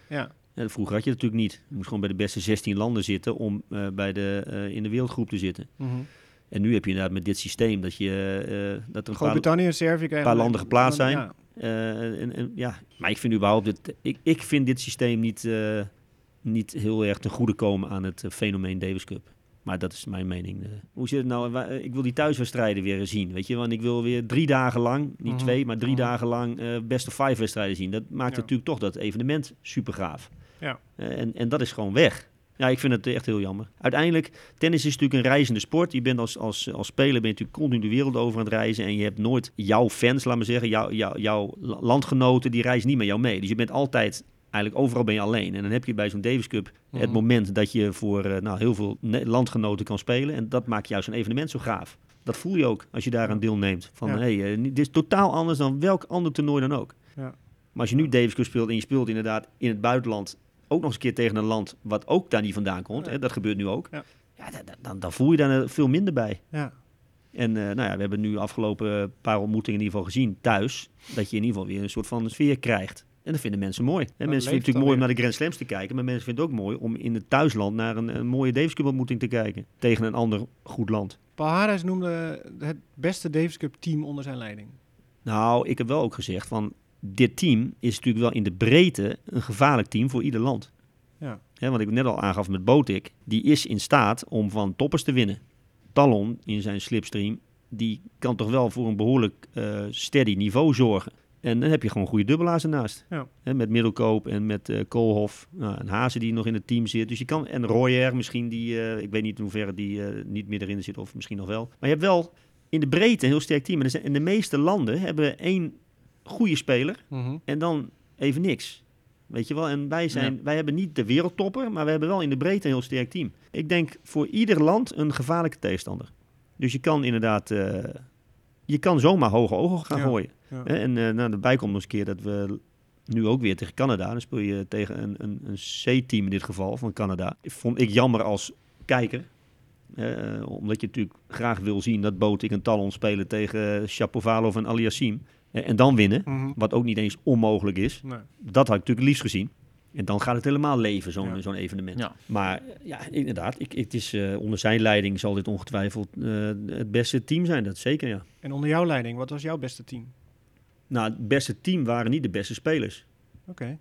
Ja. Ja, vroeger had je dat natuurlijk niet. Je moest gewoon bij de beste 16 landen zitten om eh, bij de, eh, in de wereldgroep te zitten. Mhm. En nu heb je inderdaad met dit systeem dat, je, eh, dat er een paar, Groot-Brittannië en Servië krijgen... paar landen geplaatst zijn. Ja. en, en, ja. Maar ik vind überhaupt, dit, ik, ik vind dit systeem niet, niet heel erg ten goede komen aan het fenomeen Davis Cup. Maar dat is mijn mening. eh. Hoe zit het nou? Eh, Ik wil die thuiswedstrijden weer zien, weet je. Want ik wil weer drie dagen lang, niet Mhm. twee, maar drie Mhm. dagen lang eh best of five wedstrijden zien. Dat maakt Ja. natuurlijk toch dat evenement super gaaf. Ja. En, en dat is gewoon weg. Ja, ik vind het echt heel jammer. Uiteindelijk, tennis is natuurlijk een reizende sport. Je bent als, als, als speler ben je natuurlijk continu de wereld over aan het reizen. En je hebt nooit jouw fans, laat maar zeggen, jouw, jouw, jouw la- landgenoten, die reizen niet met jou mee. Dus je bent altijd, eigenlijk overal ben je alleen. En dan heb je bij zo'n Davis Cup het Mhm. moment dat je voor eh, nou, heel veel landgenoten kan spelen. En dat maakt juist een evenement zo gaaf. Dat voel je ook als je daaraan deelneemt. Van, Ja. hey, eh, dit is totaal anders dan welk ander toernooi dan ook. Ja. Maar als je nu Davis Cup speelt en je speelt inderdaad in het buitenland ook nog eens een keer tegen een land wat ook daar niet vandaan komt. Ja. Hè, dat gebeurt nu ook. Ja. Ja, da- da- dan, dan voel je daar eh, veel minder bij. Ja. En nou ja, we hebben nu afgelopen paar ontmoetingen in ieder geval gezien thuis. Dat je in ieder geval weer een soort van sfeer krijgt. En dat vinden mensen mooi. En mensen vinden het natuurlijk mooi om naar de Grand Slams te kijken. Maar mensen vinden het ook mooi om in het thuisland naar een, een mooie Davis Cup ontmoeting te kijken. Tegen een ander goed land. Paul Harris noemde het beste Davis Cup team onder zijn leiding. Nou, ik heb wel ook gezegd van dit team is natuurlijk wel in de breedte een gevaarlijk team voor ieder land. Ja. Hè, wat ik net al aangaf met Botik, die is in staat om van toppers te winnen. Talon in zijn slipstream, die kan toch wel voor een behoorlijk eh, steady niveau zorgen. En dan heb je gewoon goede dubbelaars ernaast. Ja. Met Middelkoop en met eh Koolhof. Nou, en Hazen die nog in het team zit. Dus je kan, en Royer misschien, die, eh, ik weet niet in hoeverre die eh, niet meer erin zit of misschien nog wel. Maar je hebt wel in de breedte een heel sterk team. En en de meeste landen hebben één goede speler en dan even niks. Weet je wel, en wij, zijn, wij hebben niet de wereldtopper, maar we hebben wel in de breedte een heel sterk team. Ik denk voor ieder land een gevaarlijke tegenstander. Dus je kan inderdaad, je kan zomaar hoge ogen gaan Ja. gooien. Ja. En eh nou, erbij komt nog eens een keer dat we nu ook weer tegen Canada, dan speel je tegen een, een, een C-team in dit geval van Canada. Vond ik jammer als kijker. Eh, omdat je natuurlijk graag wil zien dat Botik en Talon spelen tegen Shapovalov en Aliassim. En dan winnen. Mhm. Wat ook niet eens onmogelijk is. Nee. Dat had ik natuurlijk liefst gezien. En dan gaat het helemaal leven, zo'n Ja. zo'n evenement. Ja. Maar eh, ja, inderdaad, ik, het is, eh, onder zijn leiding zal dit ongetwijfeld eh, het beste team zijn. Dat zeker, ja. En onder jouw leiding, wat was jouw beste team? Nou, het beste team waren niet de beste spelers. Oké.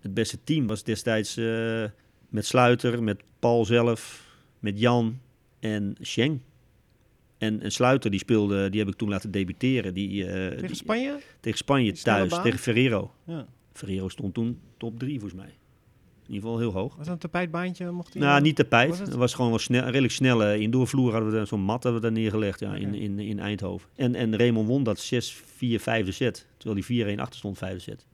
het beste team was destijds eh, met Sluiter, met Paul zelf, met Jan en Schenk. En, en Sluiter, die speelde, die heb ik toen laten debuteren. Die, eh, Tegen die- Spanje? tegen Spanje thuis, tegen Ferrero. Ja. Ferrero stond toen top 3 volgens mij. In ieder geval heel hoog. Was dat een tapijtbaantje? Mocht hij Nou, niet tapijt. was Het het? was gewoon wel snel, redelijk snelle indoorvloer. Hadden we zo'n mat hadden we daar neergelegd ja, in, in, in Eindhoven. En, en Raymond won dat 6-4 vijfde set. Terwijl hij 4-1 achter stond vijfde set.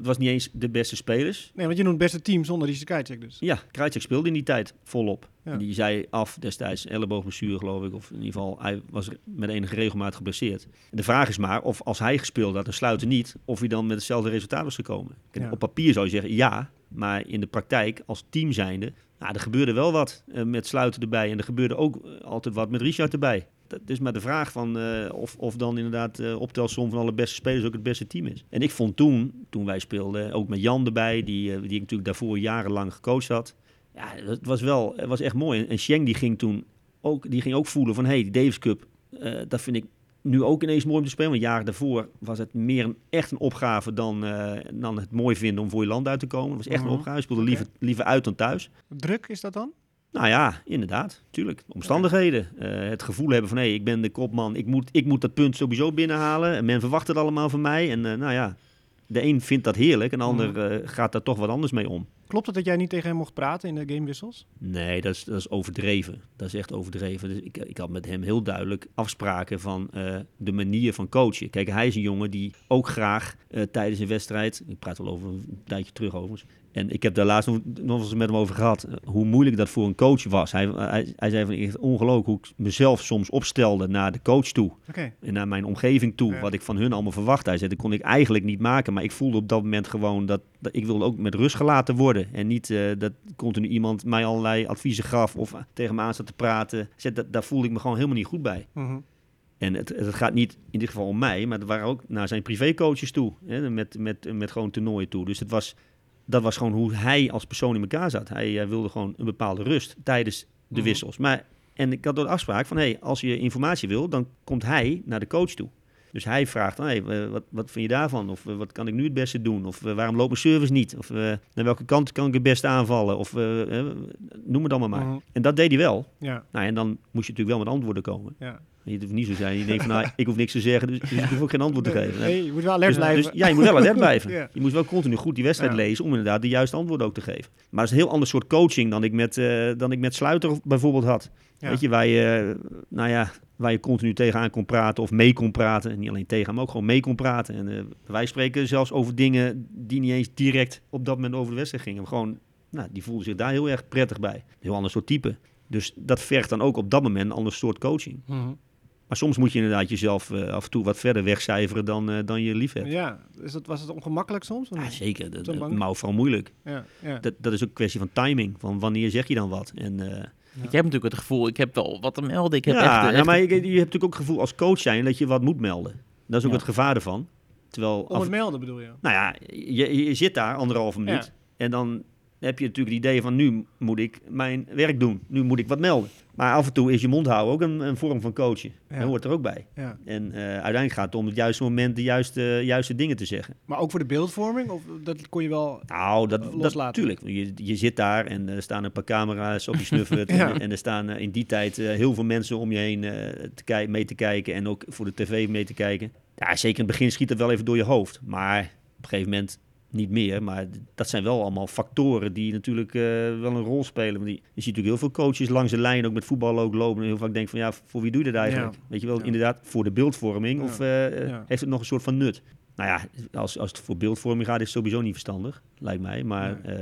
Het was niet eens de beste spelers. Nee, want je noemt het beste team zonder die Skycheck dus. Ja, Krajcek speelde in die tijd volop. Ja. Die zei af destijds, elleboogblessure geloof ik. Of in ieder geval, hij was met enige regelmaat geblesseerd. De vraag is maar of als hij gespeeld had en sluiten niet... of hij dan met hetzelfde resultaat was gekomen. Kijk, Ja. Op papier zou je zeggen ja, maar in de praktijk als team zijnde... Nou, er gebeurde wel wat eh, met sluiten erbij. En er gebeurde ook eh, altijd wat met Richard erbij. Dat is maar de vraag van eh, of, of dan inderdaad eh optelsom van alle beste spelers ook het beste team is. En ik vond toen, toen wij speelden, ook met Jan erbij, die, eh, die ik natuurlijk daarvoor jarenlang gecoacht had. Ja, het was wel, het was echt mooi. En, en Schenk die ging toen ook, die ging ook voelen van, hé, hey, die Davis Cup, dat vind ik nu ook ineens mooi om te spelen. Want jaren daarvoor was het meer een, echt een opgave dan, dan het mooi vinden om voor je land uit te komen. Het was echt Mhm. een opgave. Je speelde liever, liever uit dan thuis. Druk is dat dan? Nou ja, inderdaad, tuurlijk. Omstandigheden. Eh, het gevoel hebben van, hé, hey, ik ben de kopman, ik moet, ik moet dat punt sowieso binnenhalen. En men verwacht het allemaal van mij. En eh, nou ja, de een vindt dat heerlijk en de ander Mhm. eh, gaat daar toch wat anders mee om. Klopt het dat jij niet tegen hem mocht praten in de gamewissels? Nee, dat is, dat is overdreven. Dat is echt overdreven. Dus ik, ik had met hem heel duidelijk afspraken van de manier van coachen. Kijk, hij is een jongen die ook graag tijdens een wedstrijd... Ik praat wel over een tijdje terug overigens. En ik heb daar laatst nog, nog eens met hem over gehad. eh, hoe moeilijk dat voor een coach was. Hij, hij, hij zei van echt ongelooflijk hoe ik mezelf soms opstelde naar de coach toe. En naar mijn omgeving toe, Ja. wat ik van hun allemaal verwacht. Hij zei, dat kon ik eigenlijk niet maken. Maar ik voelde op dat moment gewoon dat, dat ik wilde ook met rust gelaten worden. En niet eh, dat continu iemand mij allerlei adviezen gaf of tegen me aan zat te praten. Zei, dat, daar voelde ik me gewoon helemaal niet goed bij. Mhm. En het, het gaat niet in dit geval om mij, maar het waren ook naar zijn privécoaches toe. Hè, met, met, met gewoon toernooien toe. Dus het was, dat was gewoon hoe hij als persoon in elkaar zat. Hij, eh, wilde gewoon een bepaalde rust tijdens de Mhm. wissels. Maar, en ik had door de afspraak van, hey, als je informatie wil, dan komt hij naar de coach toe. Dus hij vraagt dan, hey, wat, wat vind je daarvan? Of eh, wat kan ik nu het beste doen? Of eh, waarom loopt mijn service niet? Of naar welke kant kan ik het beste aanvallen? Of noem het allemaal maar. Mhm. En dat deed hij wel. Ja, Nou, en dan moest je natuurlijk wel met antwoorden komen. ja. Je hoeft niet zo zijn. Je denkt van, nou, ik hoef niks te zeggen, dus, dus ik hoef ook geen antwoord te geven. Nee, je moet wel alert Dus- blijven. dus ja, je moet wel alert blijven. Ja. Je moet wel continu goed die wedstrijd Ja. lezen om inderdaad de juiste antwoorden ook te geven. Maar het is een heel ander soort coaching dan ik met, eh, dan ik met Sluiter bijvoorbeeld had. Ja. Weet je, waar je, eh, nou ja, waar je continu tegenaan kon praten of mee kon praten. Niet alleen tegen, maar ook gewoon mee kon praten. En eh, wij spreken zelfs over dingen die niet eens direct op dat moment over de wedstrijd gingen. Maar gewoon, nou, die voelde zich daar heel erg prettig bij. Een heel ander soort type. Dus dat vergt dan ook op dat moment een ander soort coaching. Mhm. Maar soms moet je inderdaad jezelf eh, af en toe wat verder wegcijferen dan, eh, dan je lief hebt. Ja, is dat, was het ongemakkelijk soms? Ja, zeker. Dat, dat, bang? maar vooral moeilijk. Ja, ja. Dat, dat is ook een kwestie van timing. Van wanneer zeg je dan wat? En, eh, Ik heb natuurlijk het gevoel, ik heb wel wat te melden. Ik heb ja, echt, nou, echt- maar je, je hebt natuurlijk ook het gevoel als coach zijn dat je wat moet melden. Dat is ook Ja. het gevaar ervan. Terwijl, Om af, het melden bedoel je? nou ja, je, je zit daar anderhalve minuut. En dan heb je natuurlijk het idee van nu moet ik mijn werk doen. Nu moet ik wat melden. Maar af en toe is je mond houden ook een, een vorm van coachen. Ja. Dat hoort er ook bij. Ja. En eh, uiteindelijk gaat het om het juiste moment de juiste, juiste dingen te zeggen. Maar ook voor de beeldvorming? Of dat kon je wel... Nou, dat, Eh, dat loslaten. natuurlijk. Je, je zit daar en er staan een paar camera's op je snuffert. Ja. en, en er staan eh, in die tijd eh, heel veel mensen om je heen eh, te mee te kijken. En ook voor de tv mee te kijken. Ja, zeker in het begin schiet het wel even door je hoofd. Maar op een gegeven moment niet meer. Maar dat zijn wel allemaal factoren die natuurlijk eh, wel een rol spelen. Want die, je ziet natuurlijk heel veel coaches langs de lijn, ook met voetbal ook lopen. En heel vaak denk van, ja, voor wie doe je dat eigenlijk? Weet je wel, Ja. inderdaad, voor de beeldvorming. Of eh, Ja. heeft het nog een soort van nut? Nou ja, als, als het voor beeldvorming gaat, is het sowieso niet verstandig, lijkt mij. Maar eh,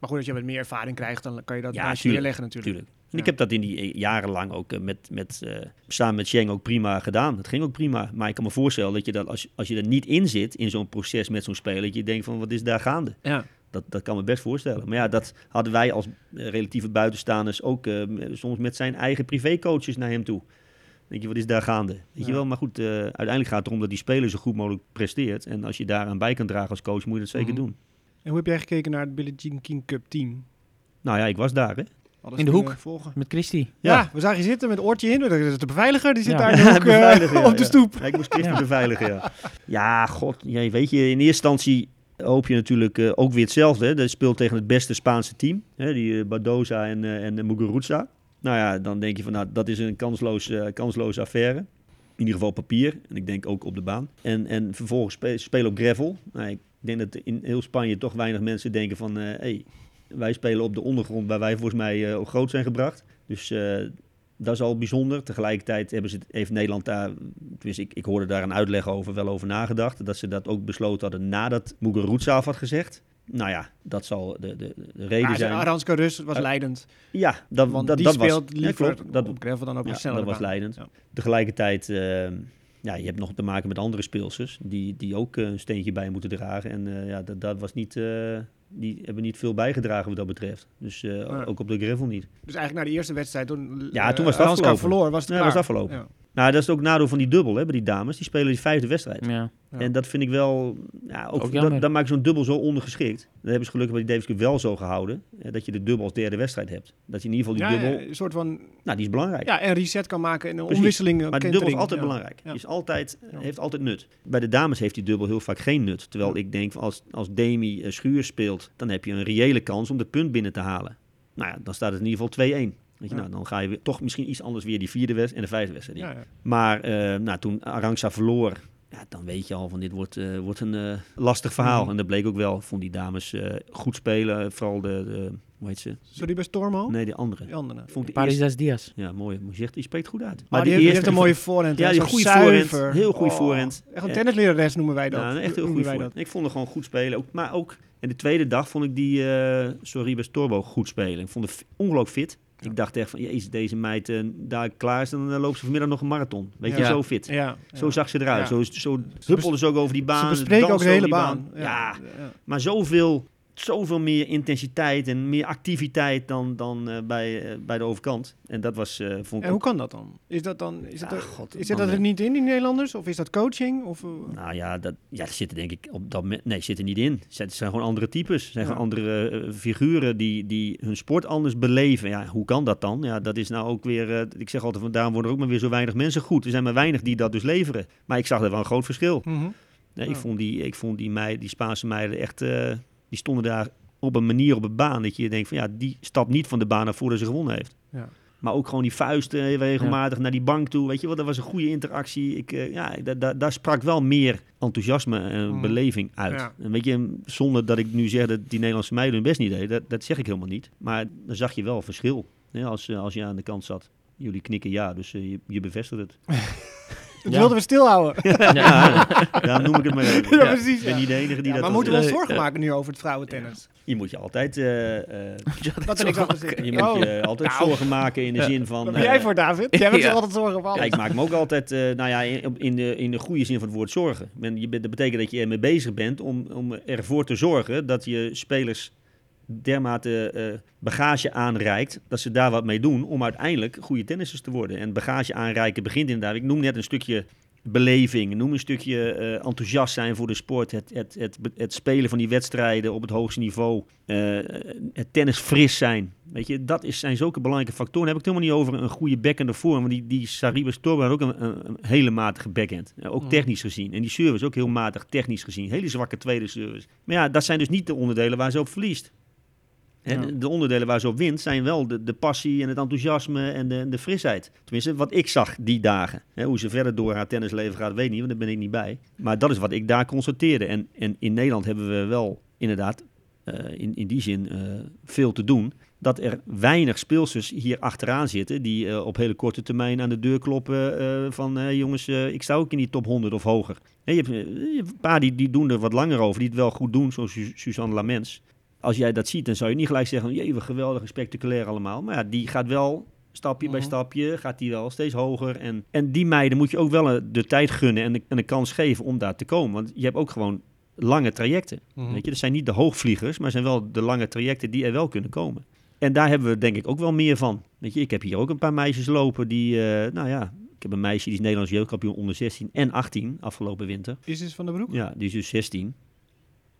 Maar goed, als je wat meer ervaring krijgt, dan kan je dat Ja, naast je neerleggen natuurlijk. Tuurlijk. En Ja. ik heb dat in die eh, jarenlang ook eh, met, met, eh, samen met Sheng ook prima gedaan. Het ging ook prima. Maar ik kan me voorstellen dat je dat als, als je er niet in zit, in zo'n proces met zo'n speler, dat je denkt van wat is daar gaande? Ja. Dat, dat kan me best voorstellen. Maar ja, dat hadden wij als relatieve buitenstaanders ook eh, soms met zijn eigen privécoaches naar hem toe. Dan Denk je, wat is daar gaande? Weet je wel, maar goed, eh, uiteindelijk gaat het erom dat die speler zo goed mogelijk presteert. En als je daaraan bij kan dragen als coach, moet je dat zeker Mhm. doen. En hoe heb jij gekeken naar het Billie Jean King Cup team? Nou ja, ik was daar, hè. Alles In de hoek. Volgen. Met Christy. Ja. Ja. we zagen je zitten met oortje in. Dat is de beveiliger, die zit Ja. daar in de hoek eh, ja, op de stoep. Ja, ik moest Christen Ja. beveiligen, ja. Ja, god, ja, weet je, in eerste instantie hoop je natuurlijk eh, ook weer hetzelfde. Hè. Dat speelt tegen het beste Spaanse team. Hè, die eh, Bardoza en, eh en Muguruza. Nou ja, dan denk je van nou, dat is een kansloos, eh, kansloze affaire. In ieder geval op papier. En ik denk ook op de baan. En, en vervolgens spe- spelen op gravel. Nou, ik denk dat in heel Spanje toch weinig mensen denken van... eh hey, wij spelen op de ondergrond waar wij volgens mij eh, ook groot zijn gebracht. Dus eh, dat is al bijzonder. Tegelijkertijd hebben ze, heeft Nederland daar... Dus ik, ik hoorde daar een uitleg over, wel over nagedacht. Dat ze dat ook besloten hadden nadat Muguruza af had gezegd. Nou ja, dat zal de, de, de reden Ja, zijn. Aranska Rus was Eh, leidend. Ja, dat, Want dat, die dat speelt was, ja, liever klopt, dat, op gravel dan op ja, dat was leidend. Ja. Tegelijkertijd, ja, je hebt nog te maken met andere speelsters die, die ook een steentje bij moeten dragen. En ja, dat, dat was niet, die hebben niet veel bijgedragen wat dat betreft. Dus eh, Ja. ook op de gravel niet. Dus eigenlijk na de eerste wedstrijd, toen Ja, eh, toen was het Aranska afgelopen. verloor, was het Ja, was afgelopen. Ja. Nou, dat is ook het nadeel van die dubbel, hè, bij die dames. Die spelen die vijfde wedstrijd. Ja. Ja. En dat vind ik wel, ja, ook, dat, dat maakt zo'n dubbel zo ondergeschikt. Dat hebben ze gelukkig bij die Davis Cup wel zo gehouden. eh, dat je de dubbel als derde wedstrijd hebt. Dat je in ieder geval die Ja, dubbel, ja, een soort van nou die is belangrijk. ja, een reset kan maken en een Precies. omwisseling. een Maar de dubbel is altijd Ja. belangrijk. Ja. Is altijd, Ja. heeft altijd nut. Bij de dames heeft die dubbel heel vaak geen nut. Terwijl Ja. ik denk, als, als Demi eh, Schuur speelt, dan heb je een reële kans om de punt binnen te halen. Nou ja, dan staat het in ieder geval 2-1. Weet je, Ja. nou, dan ga je weer, toch misschien iets anders weer die vierde wedstrijd en de vijfde wedstrijd. Ja, ja. Maar eh, nou, toen Arangsa verloor, ja, dan weet je al van dit wordt, eh, wordt een eh, lastig verhaal. Mhm. En dat bleek ook wel. Vond die dames eh, goed spelen. Vooral de, de, hoe heet ze? Sorry, bij Stormo? Nee, die andere. Die andere. Vond die Paris eerste, Diaz. ja, mooi. Maar je zegt, die spreekt goed uit. Maar die, heeft, die heeft een mooie voorhand. Ja, die goede voorhand. Heel goede Oh, voorhand. Echt een tennislerares noemen wij dat. Ja, een echt heel goed wij voor. Ik vond haar gewoon goed spelen. Ook, maar ook, en de tweede dag vond ik die uh, Sorribes Torbo goed spelen. Ik vond het ongelooflijk fit. Ja. Ik dacht echt van, jezus, deze meid uh, daar klaar is, dan uh, loopt ze vanmiddag nog een marathon. Weet Ja. je, zo fit. Ja, Zo zag ze eruit. Zo, zo huppelde ze ook over die baan. Ze bespreken ook de hele baan. Ja. maar zoveel, zoveel meer intensiteit en meer activiteit dan, dan uh, bij, uh, bij de overkant. En dat was, uh, vond ik En hoe kan dat dan? Is dat dan is, dat er, god, is man, dat er niet in, die Nederlanders? Of is dat coaching? Of, Nou ja, dat, ja, dat zit er denk ik op dat moment. Nee, zit er niet in. Het zijn gewoon andere types. Het zijn Ja. gewoon andere eh, figuren die, die hun sport anders beleven. Ja, hoe kan dat dan? Ja, dat is nou ook weer. eh, ik zeg altijd, van daarom worden er ook maar weer zo weinig mensen goed. Er zijn maar weinig die dat dus leveren. Maar ik zag er wel een groot verschil. mhm. Nee, ik vond die, ik vond die, meid, die Spaanse meiden echt. Eh, die stonden daar op een manier op de baan dat je denkt van ja, die stapt niet van de baan af voordat ze gewonnen heeft. Ja. Maar ook gewoon die vuisten even regelmatig naar die bank toe. Weet je wat, dat was een goede interactie. Ik, eh, ja, da- da- daar sprak wel meer enthousiasme en Mm. beleving uit. Ja. En weet je, zonder dat ik nu zeg dat die Nederlandse meiden hun best niet deden. Dat, dat zeg ik helemaal niet. Maar dan zag je wel verschil hè, als, eh, als je aan de kant zat. Jullie knikken ja, dus eh, je, je bevestigt het. Dat Ja. wilden we stilhouden. ja, daarom noem ik het maar even. Ja, precies, Ik ben ja. niet de enige die Ja, dat maar moeten we ons zorgen Ja. maken nu over het vrouwentennis? Je moet je altijd, eh, eh, Dat er niks zit. je moet je altijd Nou. zorgen maken in de Ja. zin van... Wat ben jij eh, voor, David? Jij maakt Ja. zich altijd zorgen over Ja, alles. ik maak me ook altijd, eh, nou ja, in, in de, in de goede zin van het woord zorgen. Ik Ben, je, bent- dat betekent dat je ermee bezig bent om, om ervoor te zorgen dat je spelers dermate eh, bagage aanreikt, dat ze daar wat mee doen om uiteindelijk goede tennissers te worden. En bagage aanreiken begint inderdaad, ik noem net een stukje beleving, noem een stukje eh, enthousiast zijn voor de sport, het, het, het, het spelen van die wedstrijden op het hoogste niveau, eh, het tennis fris zijn. Weet je, dat is, zijn zulke belangrijke factoren. Dan heb ik het helemaal niet over een goede backhand ervoor, want die, die Saribas Torba had ook een, een, hele matige backhand. Ook Mhm. technisch gezien. En die service ook heel matig technisch gezien. Hele zwakke tweede service. Maar ja, dat zijn dus niet de onderdelen waar ze op verliest. En Ja. de onderdelen waar ze op wint zijn wel de, de passie en het enthousiasme en de, de frisheid. Tenminste, wat ik zag die dagen. Hè, hoe ze verder door haar tennisleven gaat, weet ik niet, want daar ben ik niet bij. Maar dat is wat ik daar constateerde. En, en in Nederland hebben we wel inderdaad eh, in, in die zin eh, veel te doen. Dat er weinig speelsters hier achteraan zitten die eh, op hele korte termijn aan de deur kloppen van jongens, ik sta ook in die top 100 of hoger. Je, hebt, je hebt een paar die, die doen er wat langer over, die het wel goed doen, zoals Su- Suzanne Lamens. Als jij dat ziet, dan zou je niet gelijk zeggen, jee, geweldig en spectaculair allemaal. Maar ja, die gaat wel stapje bij Mhm. stapje, gaat die wel steeds hoger. En, en die meiden moet je ook wel eh, de tijd gunnen en de, en de kans geven om daar te komen. Want je hebt ook gewoon lange trajecten. Mhm. Weet je, dat zijn niet de hoogvliegers, maar zijn wel de lange trajecten die er wel kunnen komen. En daar hebben we denk ik ook wel meer van. Weet je, ik heb hier ook een paar meisjes lopen die, eh, nou ja, ik heb een meisje die is Nederlands jeugdkampioen onder 16 en 18 afgelopen winter. Isis van der Broek? Ja, die is dus 16.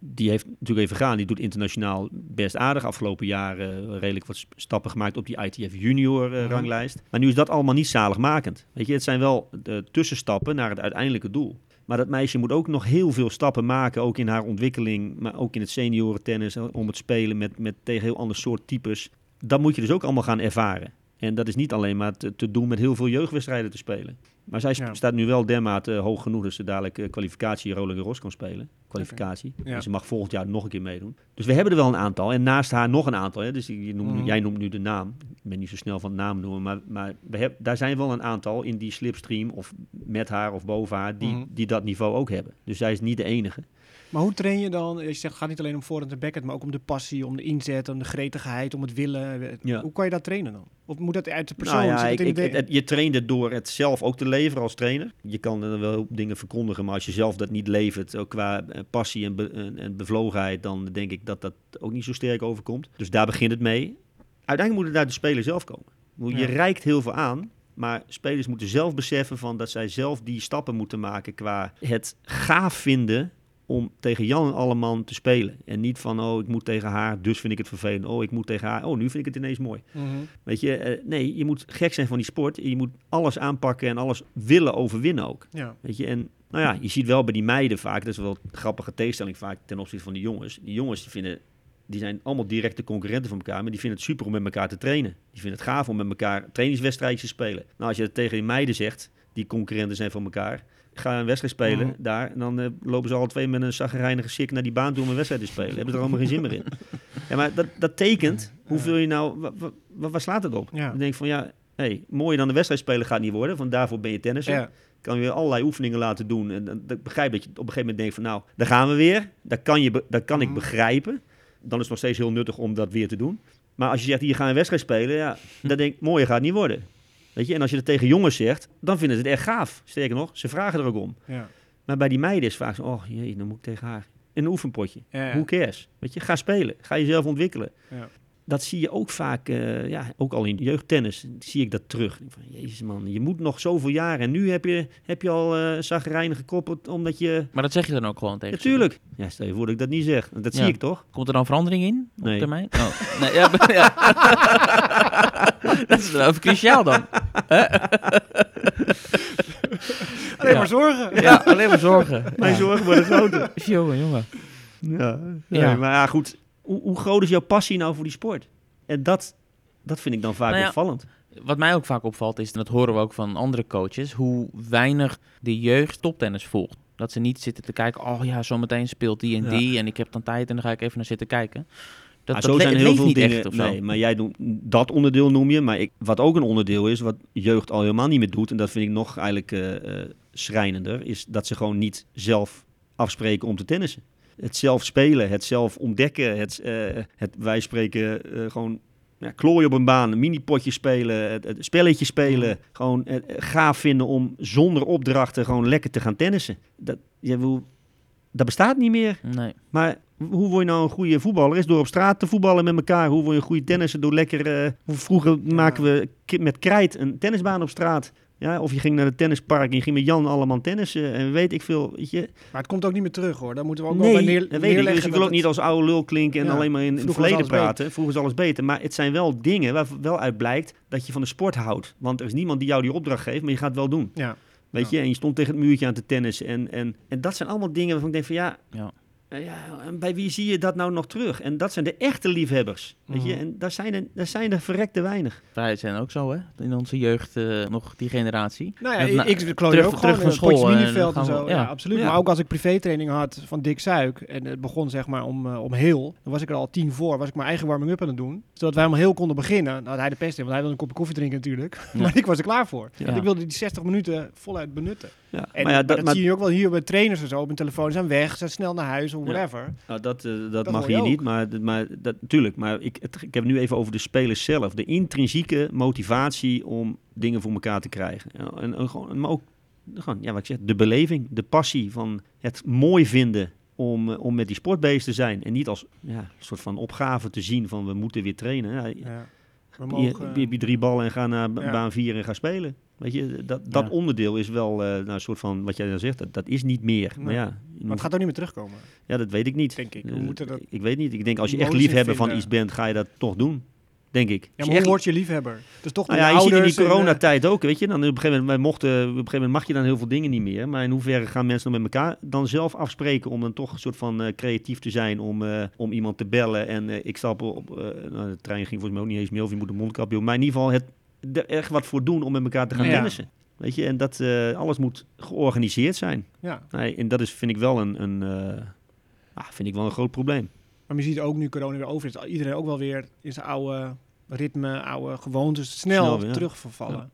Die heeft natuurlijk even gaan. Die doet internationaal best aardig. Afgelopen jaar eh, redelijk wat stappen gemaakt op die ITF junior eh, Mhm. ranglijst. Maar nu is dat allemaal niet zaligmakend. Weet je, het zijn wel de tussenstappen naar het uiteindelijke doel. Maar dat meisje moet ook nog heel veel stappen maken, ook in haar ontwikkeling, maar ook in het seniorentennis, eh, om het spelen met, met tegen heel ander soort types. Dat moet je dus ook allemaal gaan ervaren. En dat is niet alleen maar te, te doen met heel veel jeugdwedstrijden te spelen. Maar zij sp- Ja. staat nu wel dermate hoog genoeg dat ze dadelijk eh, kwalificatie Roland Garros kan spelen. Kwalificatie. Ja. En ze mag volgend jaar nog een keer meedoen. Dus we hebben er wel een aantal. En naast haar nog een aantal. Hè. Dus je noemt, Mhm. jij noemt nu de naam. Ik ben niet zo snel van de naam noemen. Maar, maar we heb, daar zijn wel een aantal in die slipstream of met haar of boven haar die, Mhm. die dat niveau ook hebben. Dus zij is niet de enige. Maar hoe train je dan? Je zegt het gaat niet alleen om voorhand en backhand, maar ook om de passie, om de inzet, om de gretigheid, om het willen. Ja. Hoe kan je dat trainen dan? Of moet dat uit de persoon? Nou ja, Zit het ik, in de ik- we- het- je traint het door het zelf ook te leveren als trainer. Je kan er wel dingen verkondigen, maar als je zelf dat niet levert, ook qua eh, passie en, be- en, en bevlogenheid, dan denk ik dat dat ook niet zo sterk overkomt. Dus daar begint het mee. Uiteindelijk moet het uit de speler zelf komen. Je Ja. reikt heel veel aan, maar spelers moeten zelf beseffen van dat zij zelf die stappen moeten maken qua het gaaf vinden om tegen Jan en Alleman te spelen. En niet van, oh, ik moet tegen haar, dus vind ik het vervelend. Oh, ik moet tegen haar, oh, nu vind ik het ineens mooi. Mhm. Weet je, eh, nee, je moet gek zijn van die sport. Je moet alles aanpakken en alles willen overwinnen ook. Ja. Weet je, en nou ja, je ziet wel bij die meiden vaak, dat is wel een grappige tegenstelling vaak ten opzichte van die jongens. Die jongens die vinden, die zijn allemaal directe concurrenten van elkaar, maar die vinden het super om met elkaar te trainen. Die vinden het gaaf om met elkaar trainingswedstrijdjes te spelen. Nou, als je dat tegen die meiden zegt, die concurrenten zijn van elkaar, ga een wedstrijd spelen Mhm. daar, en dan eh, lopen ze alle twee met een zagrijnige sik naar die baan toe om een wedstrijd te spelen. Hebben er allemaal geen zin meer in. Ja, maar dat, dat tekent hoeveel je nou, wa- wa- wa- waar slaat het op? Ja. Dan denk ik van ja, hey, mooier dan de wedstrijd spelen gaat niet worden, want daarvoor ben je tennisser Ja. kan je allerlei oefeningen laten doen. En dan, dan begrijp dat je op een gegeven moment denkt van nou, daar gaan we weer. Dat kan, je, dat kan ik Mhm. begrijpen. Dan is het nog steeds heel nuttig om dat weer te doen. Maar als je zegt, hier gaan we een wedstrijd spelen, ja, dan denk ik, mooier gaat het niet worden. Weet je, en als je dat tegen jongens zegt, dan vinden ze het echt gaaf. Sterker nog, ze vragen er ook om. Ja. Maar bij die meiden is vaak zo, oh jee, dan moet ik tegen haar. In een oefenpotje. Ja, ja. Who cares? Weet je, ga spelen. Ga jezelf ontwikkelen. Dat zie je ook vaak, eh, ja, ook al in jeugdtennis, zie ik dat terug. Ik denk Van, Jezus man, je moet nog zoveel jaar en nu heb je, heb je al eh zagrijnig gekoppeld omdat je... Maar dat zeg je dan ook gewoon tegen. Natuurlijk. Ja, stel je voor dat ik dat niet zeg. Dat zie ik toch? Komt er dan verandering in op Nee. termijn? Oh, nee, ja, dat is dan even cruciaal dan. Alleen Ja. maar zorgen. Ja, alleen maar zorgen. Mijn Ja. zorgen worden groter. Jongen, jongen. Ja, Ja. Nee, maar ja, goed. Hoe, hoe groot is jouw passie nou voor die sport? En dat, dat vind ik dan vaak Nou ja, opvallend. Wat mij ook vaak opvalt is, en dat horen we ook van andere coaches, hoe weinig de jeugd toptennis volgt. Dat ze niet zitten te kijken, oh ja, zometeen speelt die en Ja. die en ik heb dan tijd en dan ga ik even naar zitten kijken. Dat, Ah, dat zo zijn heel veel dingen. echt of zo. nee, maar jij doet dat onderdeel noem je. Maar ik, wat ook een onderdeel is, wat jeugd al helemaal niet meer doet, en dat vind ik nog eigenlijk eh, eh, schrijnender, is dat ze gewoon niet zelf afspreken om te tennissen. Het zelf spelen, het zelf ontdekken, het, eh, het wij spreken eh, gewoon ja, klooien op een baan, een mini-potje spelen, het, het spelletje spelen. Gewoon eh, gaaf vinden om zonder opdrachten gewoon lekker te gaan tennissen. Dat, ja, wil- dat bestaat niet meer. Nee. Maar hoe word je nou een goede voetballer? Is door op straat te voetballen met elkaar. Hoe word je een goede tennisser? Door lekker... vroeger maken we met krijt een tennisbaan op straat. Ja, of je ging naar het tennispark en je ging met Jan allemaal tennissen. En weet ik veel, weet je. Maar het komt ook niet meer terug hoor. Daar moeten we ook wel bij Nee, neer, dat weet ik. neerleggen. Dus ik wil ook niet als oude lul klinken en Ja, alleen maar in, in het verleden praten. Vroeger is alles beter. Maar het zijn wel dingen waar wel uit blijkt dat je van de sport houdt. Want er is niemand die jou die opdracht geeft, maar je gaat het wel doen. Ja. Weet Ja. je, en je stond tegen het muurtje aan te tennissen. En, en, en dat zijn allemaal dingen waarvan ik denk van ja, Ja. Eh, ja, en bij wie zie je dat nou nog terug? En dat zijn de echte liefhebbers. Weet je, Mhm. en daar zijn, er, daar zijn er verrekte weinig. Wij zijn ook zo, hè? In onze jeugd eh, nog die generatie. Nou ja, na- ik, ik klooi terug- ook gewoon terug in van het potje school en zo. we- Ja, ja. absoluut. Ja. Maar ook als ik privétraining had van Dick Suik en het begon zeg maar om, eh, om heel, dan was ik er al tien voor, was ik mijn eigen warming-up aan het doen. Zodat wij om heel konden beginnen. Nou had hij de pest in, want hij wilde een kopje koffie drinken natuurlijk. Ja. maar ik was er klaar voor. Ja. Want ik wilde die 60 minuten voluit benutten. Ja, En maar ja, maar dat, maar, zie je ook wel hier bij trainers en zo. Op hun telefoon zijn weg, ze zijn snel naar huis of Ja. whatever. nou, dat, eh, dat, Dat mag hier ook. niet, maar, maar dat, natuurlijk. Maar ik, het, ik heb het nu even over de spelers zelf. De intrinsieke motivatie om dingen voor elkaar te krijgen. En, en, gewoon, maar ook gewoon, ja, wat ik zeg, de beleving, de passie van het mooi vinden om, eh, om met die sport bezig te zijn. En niet als ja, een soort van opgave te zien van we moeten weer trainen. Ja, Ja. Je, mogen, je drie ballen en ga naar Ja. baan vier en ga spelen. Weet je, dat, dat Ja. onderdeel is wel eh, nou, een soort van, wat jij dan zegt, dat, dat is niet meer. Maar ja, maar het gaat ook niet meer terugkomen. ja, dat weet ik niet. Denk ik. We Eh, moeten dat ik weet niet. Ik denk als je echt liefhebber van iets bent, ga je dat toch doen. denk ik. Ja, maar je hoe echt- word je liefhebber? Dus toch nou ja, je ziet in die eh, coronatijd ook, weet je. Dan op een gegeven moment, mochten, op een gegeven moment mag je dan heel veel dingen niet meer. Maar in hoeverre gaan mensen dan met elkaar dan zelf afspreken om dan toch een soort van creatief te zijn om, om iemand te bellen. En ik stap op, nou, de trein ging volgens mij ook niet eens meer of je moet een mondkapje op. Maar in ieder geval het, er echt wat voor doen om met elkaar te gaan Ja. tennissen. Weet je, en dat eh, alles moet georganiseerd zijn. ja. Nee, en dat is, vind ik wel een, een, eh, ah, vind ik wel een groot probleem. Maar je ziet ook nu corona weer over is, iedereen ook wel weer in zijn oude ritme, oude gewoontes snel, Snel weer, terugvervallen. Ja.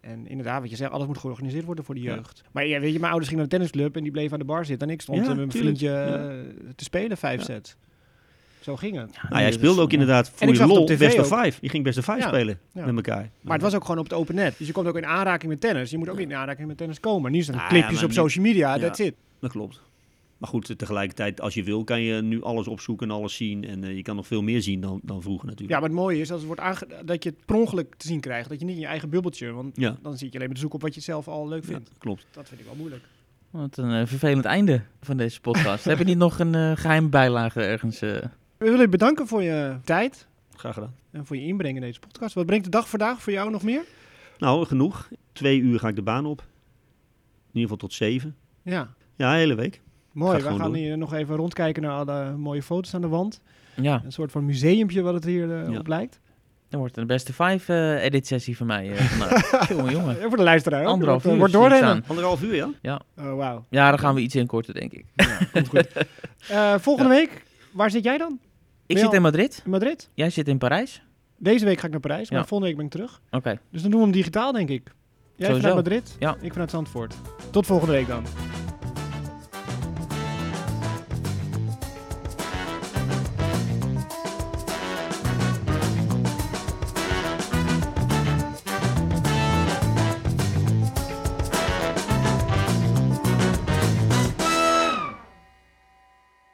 En inderdaad, wat je zegt, alles moet georganiseerd worden voor de Ja. jeugd. Maar ja, weet je, mijn ouders gingen naar de tennisclub en die bleven aan de bar zitten. En ik stond Ja, eh, met mijn tuurlijk. vriendje eh, te spelen, vijf Ja. Zo ging het. Nou, jij speelde ook inderdaad voor je lol best of five. Je ging best of Ja. spelen Ja. met elkaar. Maar het was ook gewoon op het open net. Dus je komt ook in aanraking met tennis. Je moet ook in aanraking met tennis komen. Nu zijn ja, clipjes op social media, Ja. that's it. Dat klopt. Maar goed, tegelijkertijd, als je wil, kan je nu alles opzoeken en alles zien. En eh, je kan nog veel meer zien dan, dan vroeger Ja, natuurlijk. maar het mooie is als het wordt aange dat je het per ongeluk te zien krijgt. Dat je niet in je eigen bubbeltje, want Ja, dan zit je alleen maar te zoeken op wat je zelf al leuk ja, vindt. klopt. Dat vind ik wel moeilijk. Wat een eh, vervelend einde van deze podcast. Heb je niet nog een eh, geheime bijlage ergens? We willen je bedanken voor je tijd Graag gedaan. en voor je inbreng in deze podcast. Wat brengt de dag vandaag voor jou nog meer? Nou, genoeg. Twee uur ga ik de baan op. In ieder geval tot zeven. Ja, Ja, de hele week. mooi. We gaan door. hier nog even rondkijken naar alle mooie foto's aan de wand. Ja, Een soort van museumpje wat het hier eh, Ja. op lijkt. dan wordt het een beste five eh edit sessie van mij eh, vandaag. jongen, jongen. En voor de luisteraar. Anderhalf Wordt, uur Wordt doorrennen. Anderhalf uur, ja? Oh, wauw. Ja, dan gaan we iets inkorten, denk ik. Ja, komt goed. Eh, volgende week, waar zit jij dan? Ik zit in Madrid. In Madrid? Jij zit in Parijs. Deze week ga ik naar Parijs, maar Ja. volgende week ben ik terug. Oké. Dus dan doen we hem digitaal, denk ik. Jij Sowieso. vanuit Madrid, Ja. ik vanuit Zandvoort. Tot volgende week dan.